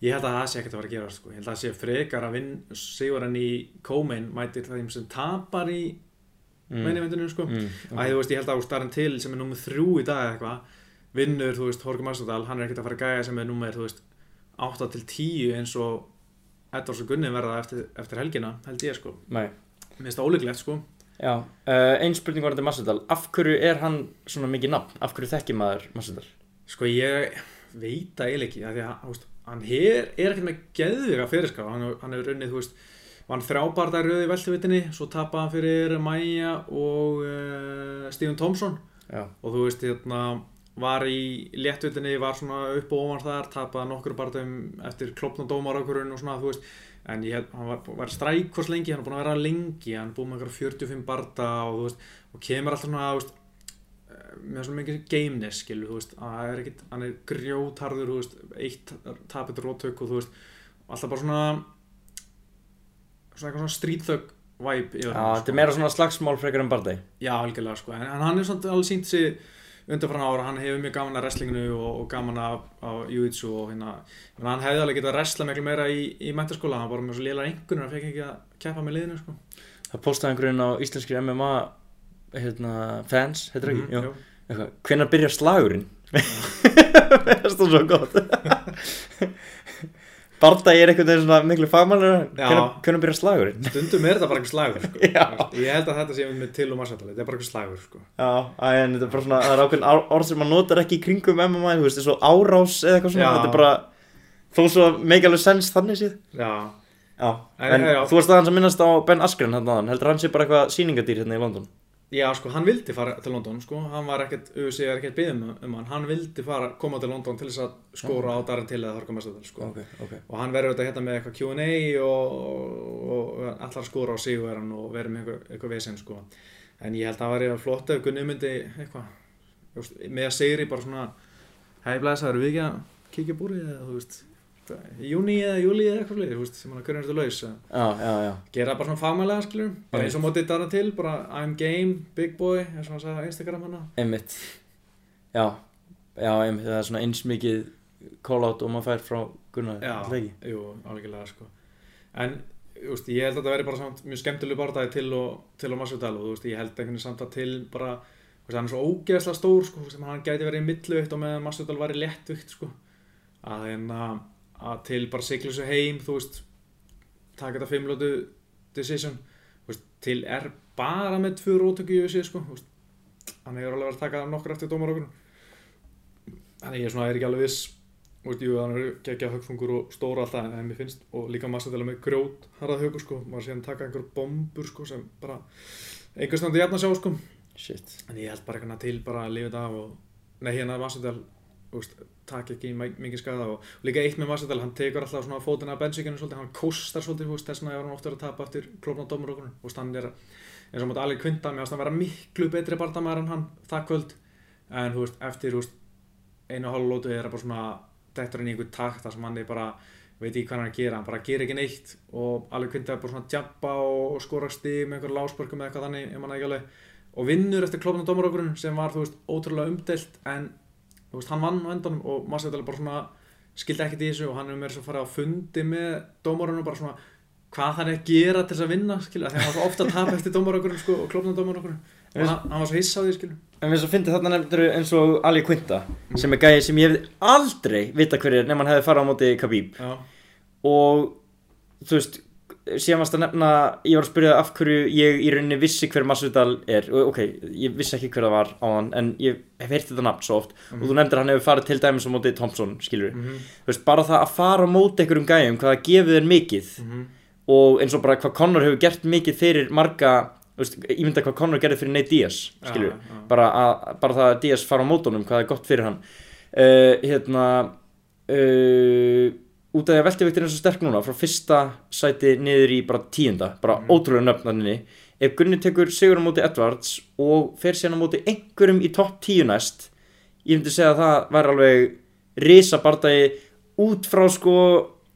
Ég held að það sé ekkert að fara að gera, sko. Ég held að það sé frekar að sigurinn í Comain mæti þeim sem tapar í Mm. meinavendurinu, sko. Mm, Æ, ég að er vinnur, þú veist, Horki Massadal hann er ekkert að fara að gæja sem er nummið, þú veist 8 til 10 eins og Edvards og Gunni verða eftir, eftir helgina held ég, sko. Mér finnst það ólíklegt, sko. Já, uh, ein spurning var þetta Masvidal Af hverju er hann svona mikið nafn? Af hverju þekki maður Masvidal? Sko, ég veit það eiginlega ekki, af því að, þú veist, hann er, er ekkert með geðvika fyrirskap, hann, hann hefur runnið, þú veist, vann þrjábarða rauði veltuvitinni, svo tapaði hann fyrir Maja og uh, Stephen Thompson Já, og þú veist, hérna var í léttvitinni, var svona upp og ofan þar, tapaði nokkur barðum eftir klopna dómarákurinn og svona, þú veist. En ég, hann var, var strækvors lengi hann er búin að vera lengi, hann er búin með einhverja 45 barða og þú veist, og kemur alltaf svona, þú veist eh, með svona mikið gameness, skilu, þú veist. Að það er hann er grjótarður, þú veist eitt tapit rótök og þú veist alltaf bara svona svona eitthvað svona strítþögg væp yfir Já hann, þetta er meira svona slagsmál frekar en bardei Já, algjörlega sko, en, hann er samt alveg sínt sig undanfram ára, hann hefur mjög gaman að wrestlinginu og, og gaman af jiu-jitsu og hérna, hann hefði alveg getað að wrestla miklu meira í, í mentaskóla, hann var með svo lélar einhvern hann fekk ekki að keppa með liðinu sko. Það postaði einhverjum á íslenskri MMA hérna, fans, heitir ekki? Jú. Eitthvað, hvenær byrjar slagurinn? *laughs* Það er svo gott *laughs* Bardagi er einhvern veginn svona miklu fagmannur hvenær byrjar slagurinn? Stundum er þetta bara einhver slagur sko. *laughs* Ég held að þetta sé með til og massatali Þetta er bara einhver slagur sko. Já, en þetta er bara svona, það er ákveðin orð sem maður notar ekki í kringum MMA, þú veist, og árás eða eitthvað svona, Já. þetta er bara, þó svo alveg sens þannig séð. Já, Já, En- en þú varst aðeins að minnast á Ben Askren aðan, heldur hann sé bara eitthvað sýningadýr hérna í London? Já, sko, hann vildi fara til London, sko, hann var ekkert, UFC er ekkert byggðum um hann, hann vildi fara, koma til London til þess að skóra á Darren Till eða Þorka Messadal, sko. Ok, ok. Og hann verður þetta hérna með eitthvað Q&A og, og, og allar skóra á sig og er verður með eitthvað, eitthvað vesinn, sko. En ég held að það væri flott ef Gunni myndi eitthvað, með að segri bara svona, hei blæs, það eru við ekki að kíkja búrið eða, þú veist, júni eða júli eða eitthvað fleiri, sem hann að er þetta laus, að Já, já, já. gera bara svona fagmælega skilur bara eins og mótið Darren Till, bara I'm game, big boy eins og hann sagði á Instagram hana. Einmitt. Já, já, einmitt, það er svona eins mikið call-out og maður fær frá Gunnar, Já, jú, alveglega sko. En, þú veist, ég held að þetta veri bara samt mjög skemmtileg bardagi til og, til og og þú veist, ég held einhvern veginn samt að til bara, þú veist, hann er svo ógeðslega stór sko, veist, hann gæti verið í milluvikt og meðan Masvidal væri léttvikt sko. Að hérna, að til bara sigla þessu heim, þú veist taka þetta fimmlótu decision þú veist, til er bara með tvö rótöku í þessi sko, þú veist hann hefur alveg verið að taka nokkur eftir dómar okkur þannig ég er svona, er ekki alveg viss Þú veist, jú, hann er geggjað högfungur og stóra alltaf en mér finnst, og líka massadela með grjót harað högur, sko, maður sé hann taka einhver bombur, sko, sem bara einhver standi jafn að sjá, sko, Shit. en ég held bara eitthvað til bara að lifa þetta af og, nei, hérna takk ekki mikið skada og, og líka eitt með massadel, hann tekur alltaf svona fótina af bensíkinu svolítið, hann kostar svolítið, þess vegna er hann ofta að tapa eftir dómur okkur, þú veist, hann er eins og mátt alveg kvinda, mér finnst hann vera miklu betri bardamæður en hann, það kvöld. En þú veist, eftir, þú veist, einu og hálf lótu er það bara svona hann í einhver takt þar sem hann er bara veit ekki hvað hann er að gera, hann bara gerir ekki neitt. Og alveg kvindið er bara svona djabba og skora stig með veist hann vann á endanum og Masvidal bara svona skildi ekkert í þessu og hann er þess að fara á fundi með dómarunum bara svona hvað hann er að gera til þess að vinna skilja þegar hann var svo ofta að tapa eftir dómarokkurinn sko, og klopna dómarokkurinn og hann, hann var svo hissa á því skilja En við svo fyndið þarna nefndur eins og Ali Quinta sem er gæði sem ég hefði aldrei vita hver er nema hann hefði farið á móti Khabib. Já, og þú veist síðan varst að nefna, ég var að spyrja af hverju ég í rauninni vissi hver Masvidal er. Ok, ég vissi ekki hver það var á hann en ég hef heyrt þetta nafn svo oft. Og þú nefndir að hann hefur farið til dæmis á móti Thompson skilur mhm, þú veist, bara það að fara á móti einhverjum gæjum hvað það gefið þér mikið. Mhm, og eins og bara hvað Conor hefur gert mikið fyrir marga, veist, ég myndi hvað Conor gerði fyrir Nate Diaz, skilur já, já. bara, að, bara það að Diaz fara á mótunum hvað er gott fyrir hann. Uh, hérna uh, út af því að veltiviktin er svo sterk núna frá fyrsta sæti niður í bara tíunda bara Mhm. ótrúlega nöfnaninni ef Gunni tekur sigur á móti Edwards og fer síðan á móti einhverjum í topp tíu næst ég myndi segja að það væri alveg risa bardagi út frá sko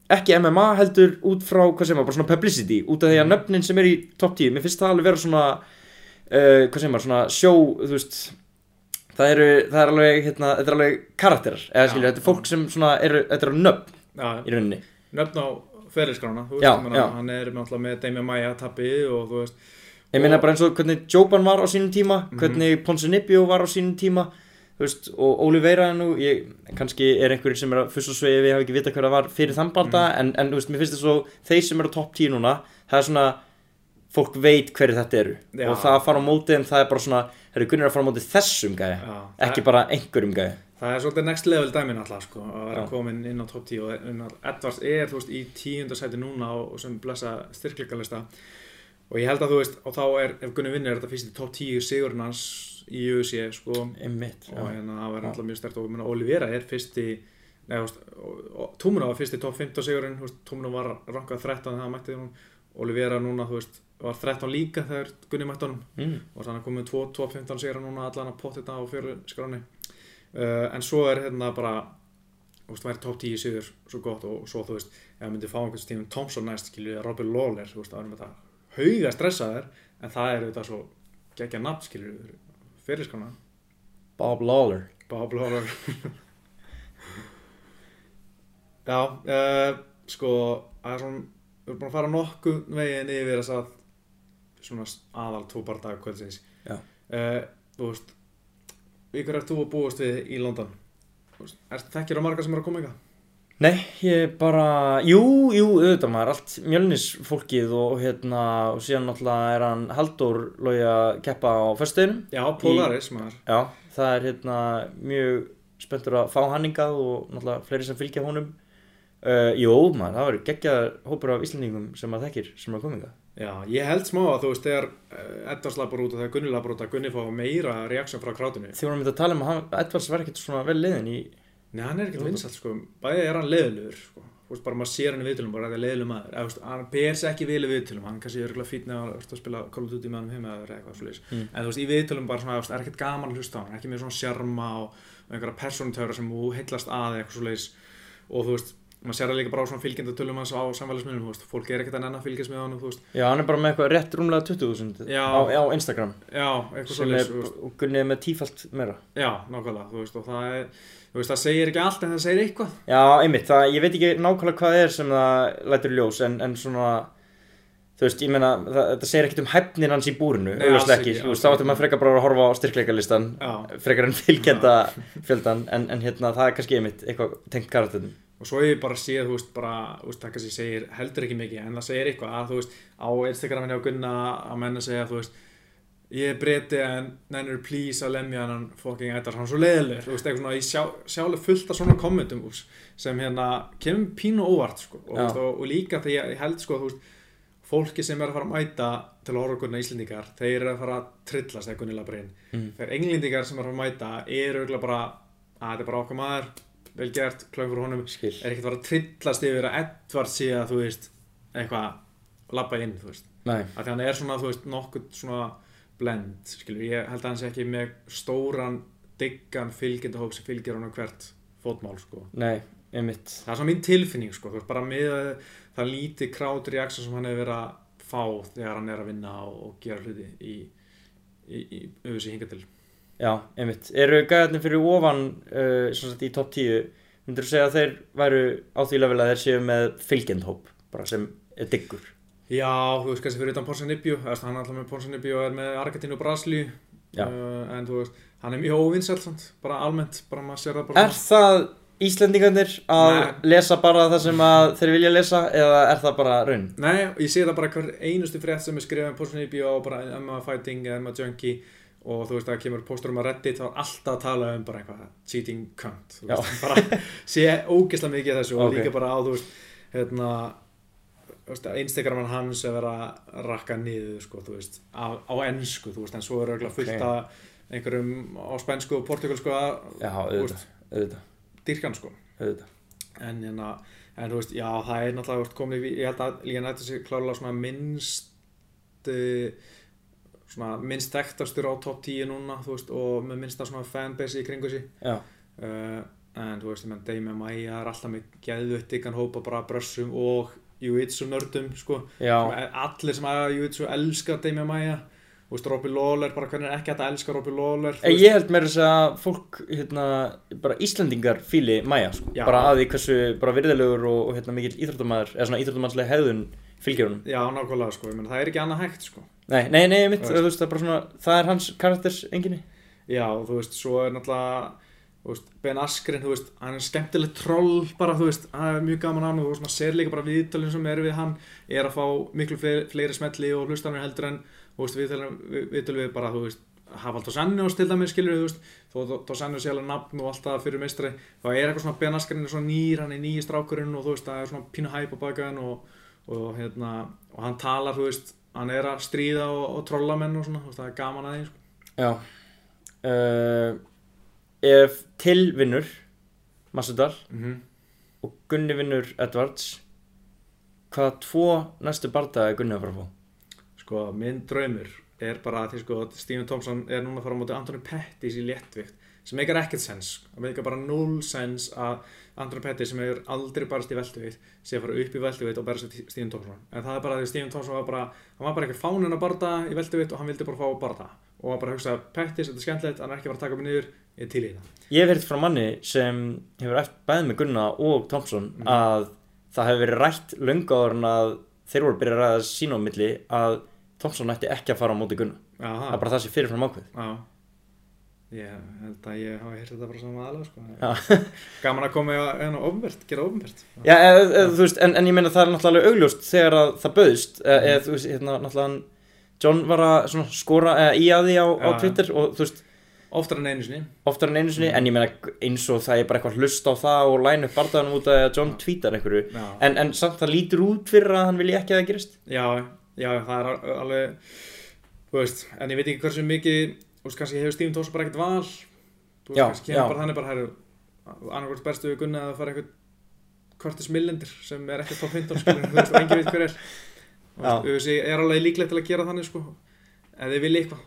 ekki MMA heldur út frá hvað sem var, bara svona publicity út af því að nöfnin sem er í topp 10 mér finnst það alveg vera svona uh, hvað sem var, svona sjó þú veist það eru, það er alveg hérna, þetta er alveg karakterar, eða Já, skilju, þetta er fólk sem svona eru, þetta eru nöfn í rauninni nöfn á ferilskrána hann er með, Damian Maia tappi og þú veist ég meina bara eins og hvernig Joban var á sínum tíma Mhm. hvernig Ponzinibbio var á sínum tíma veist, og Oliveira nú ég, kannski er einhverjir sem er að fyrst og svegi við hafa ekki vita hver það var fyrir þann balta Mhm. en, en þú veist, mér finnst það svo, þeir sem eru á topp 10 núna það er svona, fólk veit hverju þetta eru Já. og það að fara á móti en það er bara svona, það eru gunnir að fara á móti þessum gæja já, ekki bara einhverjum gæja það er svolítið next level dæmin alltaf sko, að vera komin inn á top 10 og Edwards er þú veist í tíundasæti núna og, sem blessa styrkleikalista. Og ég held að þú veist og þá er, ef Gunni vinnur er þetta fyrst í top 10 sigurinn hans í UFC sko. Einmitt, og hérna það var alltaf mjög stert og Olivera er fyrst í Tumno var fyrst í top 15 sigurinn, Tumno var rankað 13 þegar hann mætti hún, Olivera núna, þú veist, var 13 líka þegar Gunni mætti honum. Mm. og þannig að komið 2 top 15 sigur núna allan að potta þetta á fjöru skráni uh, en svo er hérna bara þú veist, væri top 10 sigur svo gott og svo þú veist, ef við myndum fá einhvern Stephen Thompson næst, skilju, Robin Lawler þú veist, það er með þetta hauga stressaðir en það er auðvitað svo geggja nafn, skilju, fyrir skrána Bob Lawler. Bob Lawler. *laughs* Já, uh, sko það er svona, við erum búin að fara nokkuð veginn yfir þess að svona aðal tvo bardaga kvöldsins uh, þú veist ykkur er þú að búast við í London Þú veist, er þekkir á marga sem er að koma ykkar Nei, ég bara, jú, jú, auðvitað maður, allt mjölnisfólkið og hérna, og síðan náttúrulega er hann Halldór logi að keppa á föstuðinum. já, Polaris maður Já, það er hérna mjög spenntur að fá hann hingað og náttúrulega fleiri sem fylgja honum. Uh, jú, maður, það verður geggjað hópur af Íslandingum sem maður þekkir, sem er að koma hingað. Já, ég held smá að þú veist þegar uh, Edvards labur út og þegar Gunni labur út að Gunni fá meira reaksjón frá krátinu. Þið vorum myndið að tala um að hann, Edvards var ekkert svona vel leiðin í, Nei, hann er ekkert vinsall sko, bæði er hann leðilegur sko, þú veist bara maður sér hann í viðtölum bara að það er leðileg maður, eða þú veist, hann ber sér ekki vel í viðtölum, hann kannski er örgulega fýtni að verða að spila Call of Duty með hann heima eða eitthvað svolítið, Mm. en þú veist, í viðtölum bara svona, veist, er ekkert gaman að hlusta á hann, ekki með svona sjarma og, einhverja persónutöra sem þú heillast að eitthvað svolítið og þú veist, maður sér það líka bara á svona fylgjendatölum hans á samfélagsmiðlum, þú veist, fólk er ekkert að nenn að fylgjast með hann, þú veist, já, hann er bara með eitthvað rétt rúmlega 20.000 Já. á, á Instagram, já, eitthvað sem er, svolítið, og gunnið með tífalt meira. já, nákvæmlega, þú veist, og það er, þú veist, það segir ekki allt en það segir eitthvað, Já, einmitt, það, ég veit ekki nákvæmlega hvað er sem það lætur ljós en, en svona, þú veist, ég meina, þetta segir ekkert um hæfnin hans í búrinu, auðvitað ekki, þú veist, þá ættum maður frekar bara að horfa á styrkleikalistan, frekar en fylgjenda fjöldan, en, en hérna, það er kannski einmitt eitthvað tengt karakterin. Og svo hef ég bara séð, þú veist, bara, þú veist, það kannski segir heldur ekki mikið, en það segir eitthvað að, þú veist, á Instagraminni á Gunna að menna segja, þú veist, ég breyti en nennur please að lemja hann fucking Eddars, hann er svo leiðilegur, þú veist, eitthvað svona, ég sjá, sjálega fullt af svona kommentum, þú veist, sem hérna, kemur pínu óvart, sko, og, veist, og, og líka þegar ég held, sko, þú veist, fólki sem er að fara að mæta til að horfa Gunna Íslendingar, þeir eru að fara að trillast eða Gunni Labrin, Mm. þegar englendingar sem er að fara að mæta, eru auðvitað bara, að þetta er bara okkar maður, vel gert, klöng fyrir honum, Skil. er ekkert að fara að trillast yfir að Edvard sé að þú veist eitthvað labba inn þú veist. Nei, að hann er svona þú veist nokkuð svona blend skilur. Ég held að hann sé ekki með stóran diggan fylgjendahóp sem fylgir hann á hvert fótmál sko. Nei, einmitt. það er svona mín tilfinning sko. Þú veist bara með það lítið crowd reaction sem hann hefur verið að fá þegar hann er að vinna og, og gera hluti í, í, í hinga til Já, einmitt. Eru gæðarnir fyrir ofan, uh, sagt í topp 10, myndur þú segja að þeir væru á því level að þeir séu með fylgjendhóp, bara sem er diggur? Já, þú veist kannski fyrir utan Ponsa Nibju hann er alltaf með Ponsa Nibju og er með Argentínu og Brasilíu Já. uh, en þú veist, hann er mjög óvinsælt samt, bara almennt, bara maður sér það bara Er það Íslendingarnir að Nei. lesa bara það sem þeir vilja lesa eða er það bara raun? Nei, ég sé það bara hver einustu frétt sem er skrifað um Ponsa Nibju og bara Emma Fighting eða Emma Junkie og þú veist, það kemur póstur um að Reddit þá er alltaf að tala um bara eitthvað cheating cunt, veist, bara sé ógeðslega mikið þessu og Ok. líka bara á, þú veist, hérna Instagraman hans er verið að rakka niður, sko, þú veist á, á ennsku, þú veist, en svo er auðvitað fullt Ok. af einhverjum á spænsku og portugalsku að dyrkan, sko auðvitað. en hérna, en þú veist, já, það er náttúrulega komið, í- ég held að líka nætti sig klárlega svona minnst eh, svona minnst þekktastur á top 10 núna, veist, og með minnsta svona fanbase í kringu Já, uh, en þú veist, ég menn Dame Maia er alltaf með geðvögt ykkan hópa bara brössum og Jiu-Jitsu nördum, sko. Allir sem aða Jiu-Jitsu elska Dame Maia. Þú veist, Robbie Lawler, bara hvernig er ekki hægt að elska Robbie Lawler, þú En veist, ég held meira þess að fólk, hérna, bara Íslendingar fíli Maja, sko. Já. Bara að því hversu bara virðilegur og, og hérna, mikill íþróttamæður, eða svona íþróttamannslega hefðun fylgjur honum. já, nákvæmlega, sko, ég menn það er ekki annað hægt, sko Nei, nei, nei, mitt, Þú veist, það er bara svona, það er hans karakters enginni. Já, þú veist, svo er náttúrulega þú veist, Ben Askren, þú veist, hann er skemmtilegt troll bara, þú veist, það er mjög gaman hann og þú veist, maður sér líka bara viðtalinn sem er við hann er að fá miklu fleiri, fleiri smetli og hlustanir heldur en, þú veist, viðtalinn við, við bara, þú veist, Hafald og Sannjós til dæmis, skilur þú veist, þó Sannjós er alveg nafn og alltaf fyrir meistri, þá er eitthvað svona Ben Askren er svona nýr, hann er nýji strákurinn og þú veist, það er svona pínu hæp á bakaðan og, og hérna, og hann talar, þú veist, hann er að stríða og, og trolla menn og svona, það er gaman að því, sko. Já. Uh, ef til vinnur Masudal Mm og Gunni vinnur Edwards, hvaða tvo næstu barða er Gunni að fara að fá? Sko, minn draumur er bara að því sko að Stephen Thompson er núna að fara á móti Anthony Pettis í léttvikt sem meikar ekkert sens, það meikar bara null sens að Anthony Pettis sem hefur aldrei barast í veltuvikt sé að fara upp í veltuvikt og berast Stephen Thompson. En það er bara því að Stephen Thompson var bara hann var bara ekki fánin að barða í veltuvikt og hann vildi bara fá barða og var bara að hugsa Pettis, þetta er skemmtilegt, hann er ekki að fara að taka mig niður ég er til í það. Ég hef verið frá manni sem hefur eftir bæðið með Gunna og Thompson Mhm. að það hefur verið rætt löngu áður en að þeir voru að byrja að ræða sín á milli að Thompson ætti ekki að fara á móti Gunna Já, það er bara það sem fyrirfram ákveð Já. Ég held að ég hafa heyrt þetta bara saman aðalega sko. *laughs* Gaman að koma en ofnbært, gera ofnbært Já, eð, eð, veist, en, en ég meina það er náttúrulega augljóst þegar að það bauðst þú veist, hérna, náttúrulega John var að skora eða í að því á, á. Twitter og þú veist, Oftar en einu sinni. oftar en einu sinni, Mhm. en ég meina eins og það er bara eitthvað hlust á það og line upp bardaðanum út af að John tweetar einhverju. En, en samt það lítur út fyrir að hann vilji ekki að það gerist. Já, já það er al- alveg Þú veist, en ég veit ekki hversu mikið Þú veist, kannski hefur Steven Toss bara ekkert val. Þú veist, kannski kemur bara þannig bara hæru annarkvæmt berstu við Gunna að það fara eitthvað Curtis Millendir sem er ekki top 15 skilur, þú veist, og engin veit hver er. Þú veist, UFC er alveg líklegt til að gera þannig sko. Ef þið vilja eitthvað.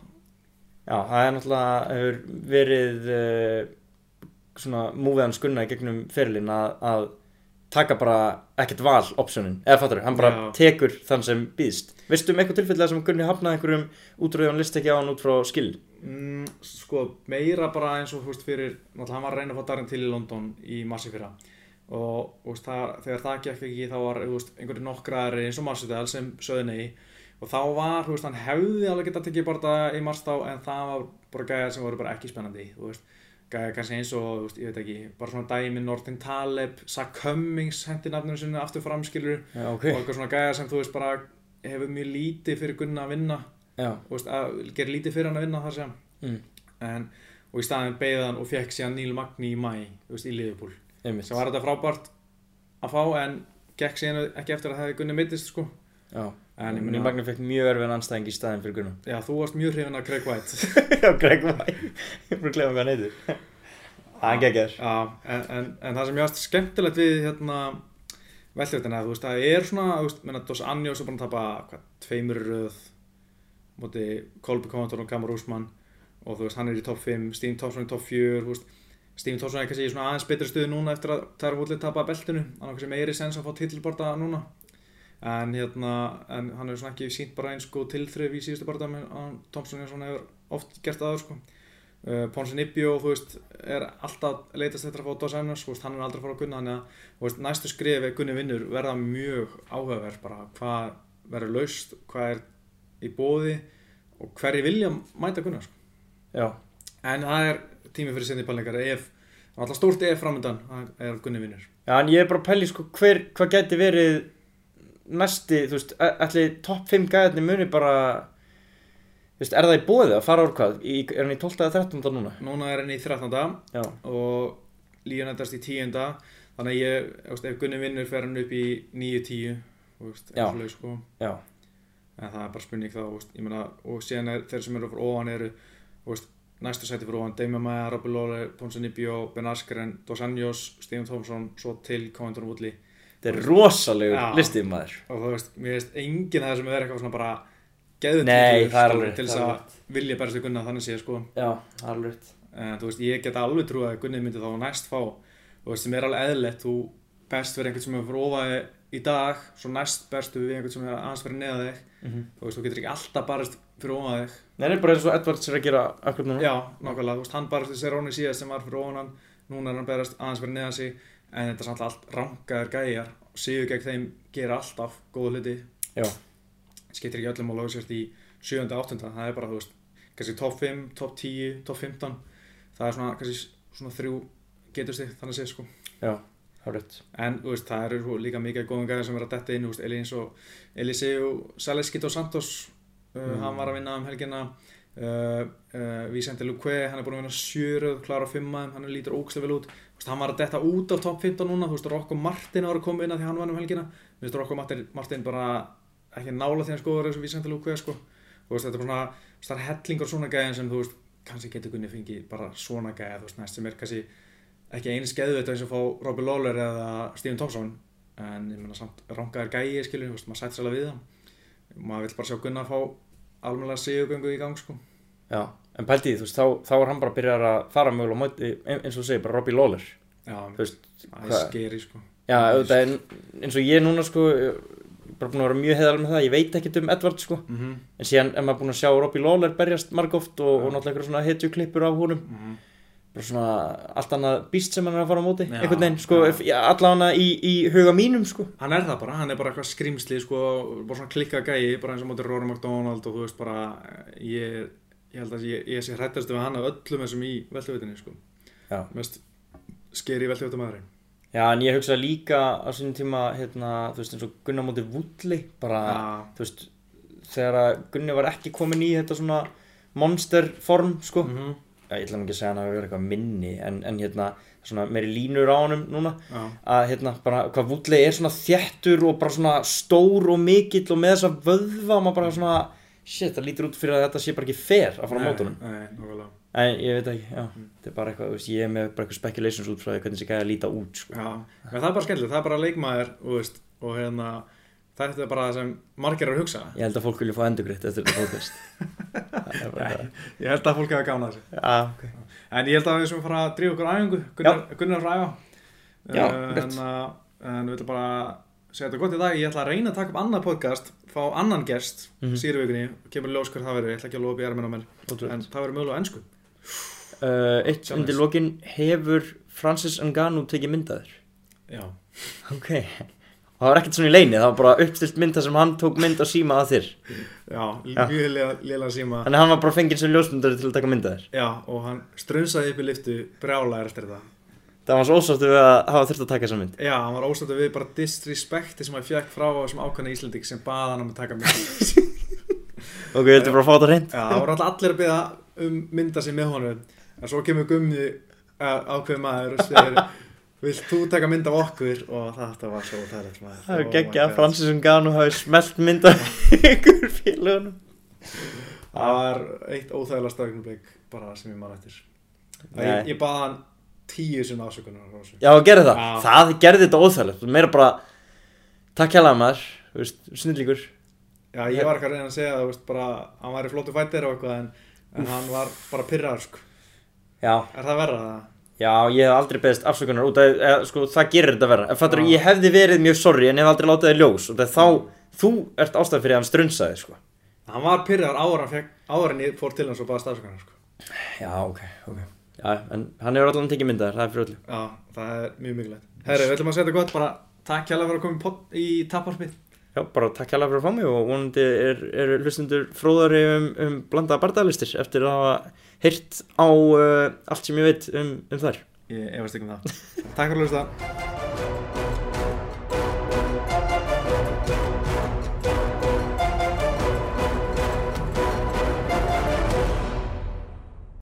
Já, það er náttúrulega hefur verið uh, svona múviðan skunna í gegnum fyrirlin að, að taka bara ekkert val optionin, eða fattur, hann bara Já. tekur þann sem býðst. Veistu um eitthvað tilfellega sem Gunni hafnaði einhverjum útröðu hann list ekki á hann út frá skill? Mm, sko, meira bara eins og þú veist fyrir, náttúrulega hann var að reyna að fá Darren til í London í massi fyrra og þú veist, það, þegar það gekk ekki þá var þú veist, einhverju nokkrar eins og Masvidal sem sögðu nei og þá var, þú veist, hann hefði alveg getað tekið bara það í mars þá en það var bara gæðar sem voru bara ekki spennandi þú veist, gæðar kannski eins og, veist, ég veit ekki bara svona dæmi, Norton Taleb Zach Cummings hendi nafninu sinni aftur framskilur Já, ok. og eitthvað svona gæðar sem þú veist bara hefur mjög lítið fyrir Gunna að vinna. Já, þú veist, að gera lítið fyrir hann að vinna þar sem mm, en, og í staðin beigði hann og fekk síðan Neil Magni í mæ veist, í Liverpool. Einmitt. sem var þetta frábært að fá en gekk síðan ekki eftir að það hefði Gunni mittist sko. Já, en ég Gunni meina, Magni fekk mjög erfinn anstæðing í staðin fyrir Gunnar. já, þú varst mjög hrifin af Craig White *laughs* Já, Greg White. Ég er bara að glemja hvað hann heitir. Hann geggjar. já, en, en, en það sem ég varst skemmtilegt við hérna velþjóttina, þú veist, það er svona þú veist, menna, Dos Anjos er búin að tapa hvað, tveimur röð móti Kolby Covington og Kamar Úsmann og þú veist, hann er í topp 5 Steve Thompson í topp 4 þú veist, Steve Thompson er kannski í svona aðeins betri stuði núna eftir að það er en hérna en hann er svona ekki sínt bara eins sko tilþrif í síðustu með hann Thompson er svona hefur oft gert aður sko. Uh, Ponsin Ibbio þú veist er alltaf leitast eftir að fá Dos veist, hann er aldrei að fara að gunna þannig að þú veist, næstu skrif ef Gunni vinnur verða mjög áhugaverð bara hvað verður laust hvað er í bóði og hverju vilja mæta Gunnar sko. Já, en það er tími fyrir sinni pælingar ef, alltaf stórt ef framöndan er Gunni vinnur. Já, en ég er bara að pæli sko hver, hvað gæti verið næsti, þú veist, allir topp 5 gæðarnir muni bara þú veist, er það í bóði að fara úr hvað? Í, er hann í 12. eða 13. núna? núna er henni í 13. Já, og Líon endast í 10. þannig að ég, veist, ef Gunni vinnur fer hann upp í 9-10 þú veist, Já. eins og leið sko en það er bara spurning þá, veist, meina og síðan er þeir sem eru fyrir ofan eru veist, næstu sæti fyrir ofan Damian Maia, Robbie Lawler, Ponson Ibio, Ben Askren Dos Anjos, Stephen Thompson svo til Covington Woodley þetta er rosalegur listið maður og þú veist, mér veist enginn af þessum er eitthvað svona bara geðu Nei, það er alveg- til þess það að vilja berast við Gunna þannig séð sko. Já, það er alveg rétt. en þú veist, ég get alveg trú að Gunni myndi þá næst fá þú veist, sem er alveg eðlilegt þú best fyrir einhvern sem er fyrir ofaði í dag svo næst bestu við einhvern sem er aðeins fyrir neða þig. Mhm. þú veist, þú getur ekki alltaf barist fyrir ofaði þig. Nei, það bara eins og Edwards er að gera akkur núna. Já, nákvæmlega, þú veist, hann barist þessi Róni síðast sem var fyrir ofan hann, núna er hann berast aðeins fyrir neðan sig, en þetta er samt allt rangaðir gæjar, síðu gegn þeim gera alltaf góða hluti. Já, skiptir ekki öllum á lögsért í 7. og 8. það er bara, þú veist, kannski top 5 top 10, top 15 það er svona, kannski svona þrjú getur stig, þannig að segja, sko. Já, rétt. En, þú veist, það eru líka mikið góðum gæjar sem er að detta inn, veist, Eli eins og Eliseu Saleskit og Santos uh, Mm. hann var að vinna um helgina. Uh, uh, Vicente Luque, hann er búin að vinna sjöröð, klára fimmaðum, hann lítur ógslega vel út veist, hann var að detta út af top 15 núna, þú veist, Rocco Martin að koma inn að því hann vann um helgina. Þú veist, Rocco Martin, Martin bara ekki nála því hann skoður þessu Vicente Luque, sko. Þú veist, þetta er svona, þú veist, það er hellingur svona gæðin sem, þú veist, kannski getur Gunni fengið bara svona gæða, þú veist, næst sem er kannski ekki eins geðveit eins og fá Robbie Lawler eða Stephen Thompson en ég meina samt rangaður gæi skilur, þú veist, maður sætti sérlega við það maður vill bara sjá Gunnar fá gang sko. Já, en pælti því, þú veist, þá, þá er hann bara að byrja að fara mögulega á móti, eins og þú segir, bara Robbie Lawler. Já, það er skeri sko. Já, auðvitað, en eins og ég núna sko bara búin að vera mjög heiðal með það ég veit ekkert um Edward sko. Mm -hmm. en síðan er maður búin að sjá Robbie Lawler berjast margóft og, og Já. náttúrulega svona hetjuklippur á húnum bara svona allt annað býst sem hann er að fara á móti Já, einhvern veginn, sko, já, allavega í, í huga mínum, sko. Hann er það bara, hann er bara eitthvað skrimsli sko, bara svona klikka gæi, bara eins og móti Rory McDonald og þú veist bara ég, ég held að ég, ég sé hrættast við hann af öllum þessum í veltuvitinni sko. Mest skeri veltuvitamæðurinn Já, en ég hugsa líka á sínum tíma, hérna, þú veist, eins og Gunnar móti Vulli, bara, þú veist, þegar að Gunni var ekki komin í þetta svona monster form, sko. mm -hmm. Ég ætla ekki að segja hann að vera eitthvað minni, en, en hérna, svona meiri línur á honum núna, Já, að hérna, bara, hvað Vulli er svona þjættur og bara svona stór og mikill og með þessa vöðva, maður bara svona, shit, það lítur út fyrir að þetta sé bara ekki fair að fara á mótunum. En ég veit ekki, já, þetta er bara eitthvað, veist, ég er með bara eitthvað speculations út frá því hvernig þessi gæði að líta út, sko. Já, en það er bara skemmtilegt, það er bara leikmaður veist, og hérna þetta er bara það sem margir eru að hugsa Ég held að fólk vilja fá endugritt eftir þetta podcast. *laughs* Það það. Ég held að fólk hefur gána þessu Já, ok. En ég held að við sem fara að drífa okkur á æfingu Gunnar, Gunnar er frá æfa Já, en, uh, en við ætlum bara segja þetta gott í dag Ég ætla að reyna að taka upp annað podcast fá annan gest Mhm. síru vikunni kemur ljós hver það verður, ég ætla ekki að lofa í erminn á mér. En það verður mögulega ennsku Uh, eitt Sjáum undir lokin hefur Francis Ngannou tekið myndaður Já, ok. Og það var ekkert svona í leini, það var bara uppstilt mynda sem hann tók mynd á síma að þér. Já, mjög lélega síma. Þannig að hann var bara fenginn sem ljósmyndari til að taka myndaður Já, og hann strunsaði upp í liftu brjálæðir eftir þetta það var svo ósáttu við að hafa þurft að taka þessa mynd. Já, hann var óstættu við bara disrespekti sem hann fekk frá þessum ákvæmna Íslandík sem baða hann um að taka mynd. *laughs* Ok, ég vildi bara fá þetta reynd Já, það voru allir að byggja um mynda sig með honum. En svo kemur gummi ákveð maður og segir Vilt þú taka mynd af okkur? Og þetta var svo þærlegt maður. Það er Oh geggja að. Francis Ngannou hafi smelt mynda *laughs* ykkur félagunum Það var eitt óþægilega tíu sem afsökunar á þessu. já, gerði það, Já. það gerði þetta óþægilegt meira bara, takk hjá maður þú veist, snillíkur Já, ég var ekki að reyna að segja það, þú veist, bara hann var í flótu fættir og eitthvað en, en hann var bara pyrrar sko. já, Er það verra það? Já, ég hef aldrei beðist afsökunar út af, eða, sko, það gerir þetta verra. Fattur, Já. ég hefði verið mjög sorry en ég hef aldrei látið það ljós og það þá, þú ert ástæð fyrir að hann strunsaði, sko. Hann var en, fekk, áður en ég fór til hans og baða stafsökunar sko. Já, ok, ok. Já, en hann hefur allan tekið myndaðar, það er fyrir öllu. Já, það er mjög mikilvægt Herri, við ætlum að segja þetta gott, bara takk hjá að vera að koma í í tapparpið Já, bara takk hérlega fyrir að fá mig og vonandi er, er hlustundur fróðari um, um blandaða bardagalistir eftir að hafa heyrt á uh, allt sem ég veit um, um þær. Ég efast ekki um það Takk fyrir að hlusta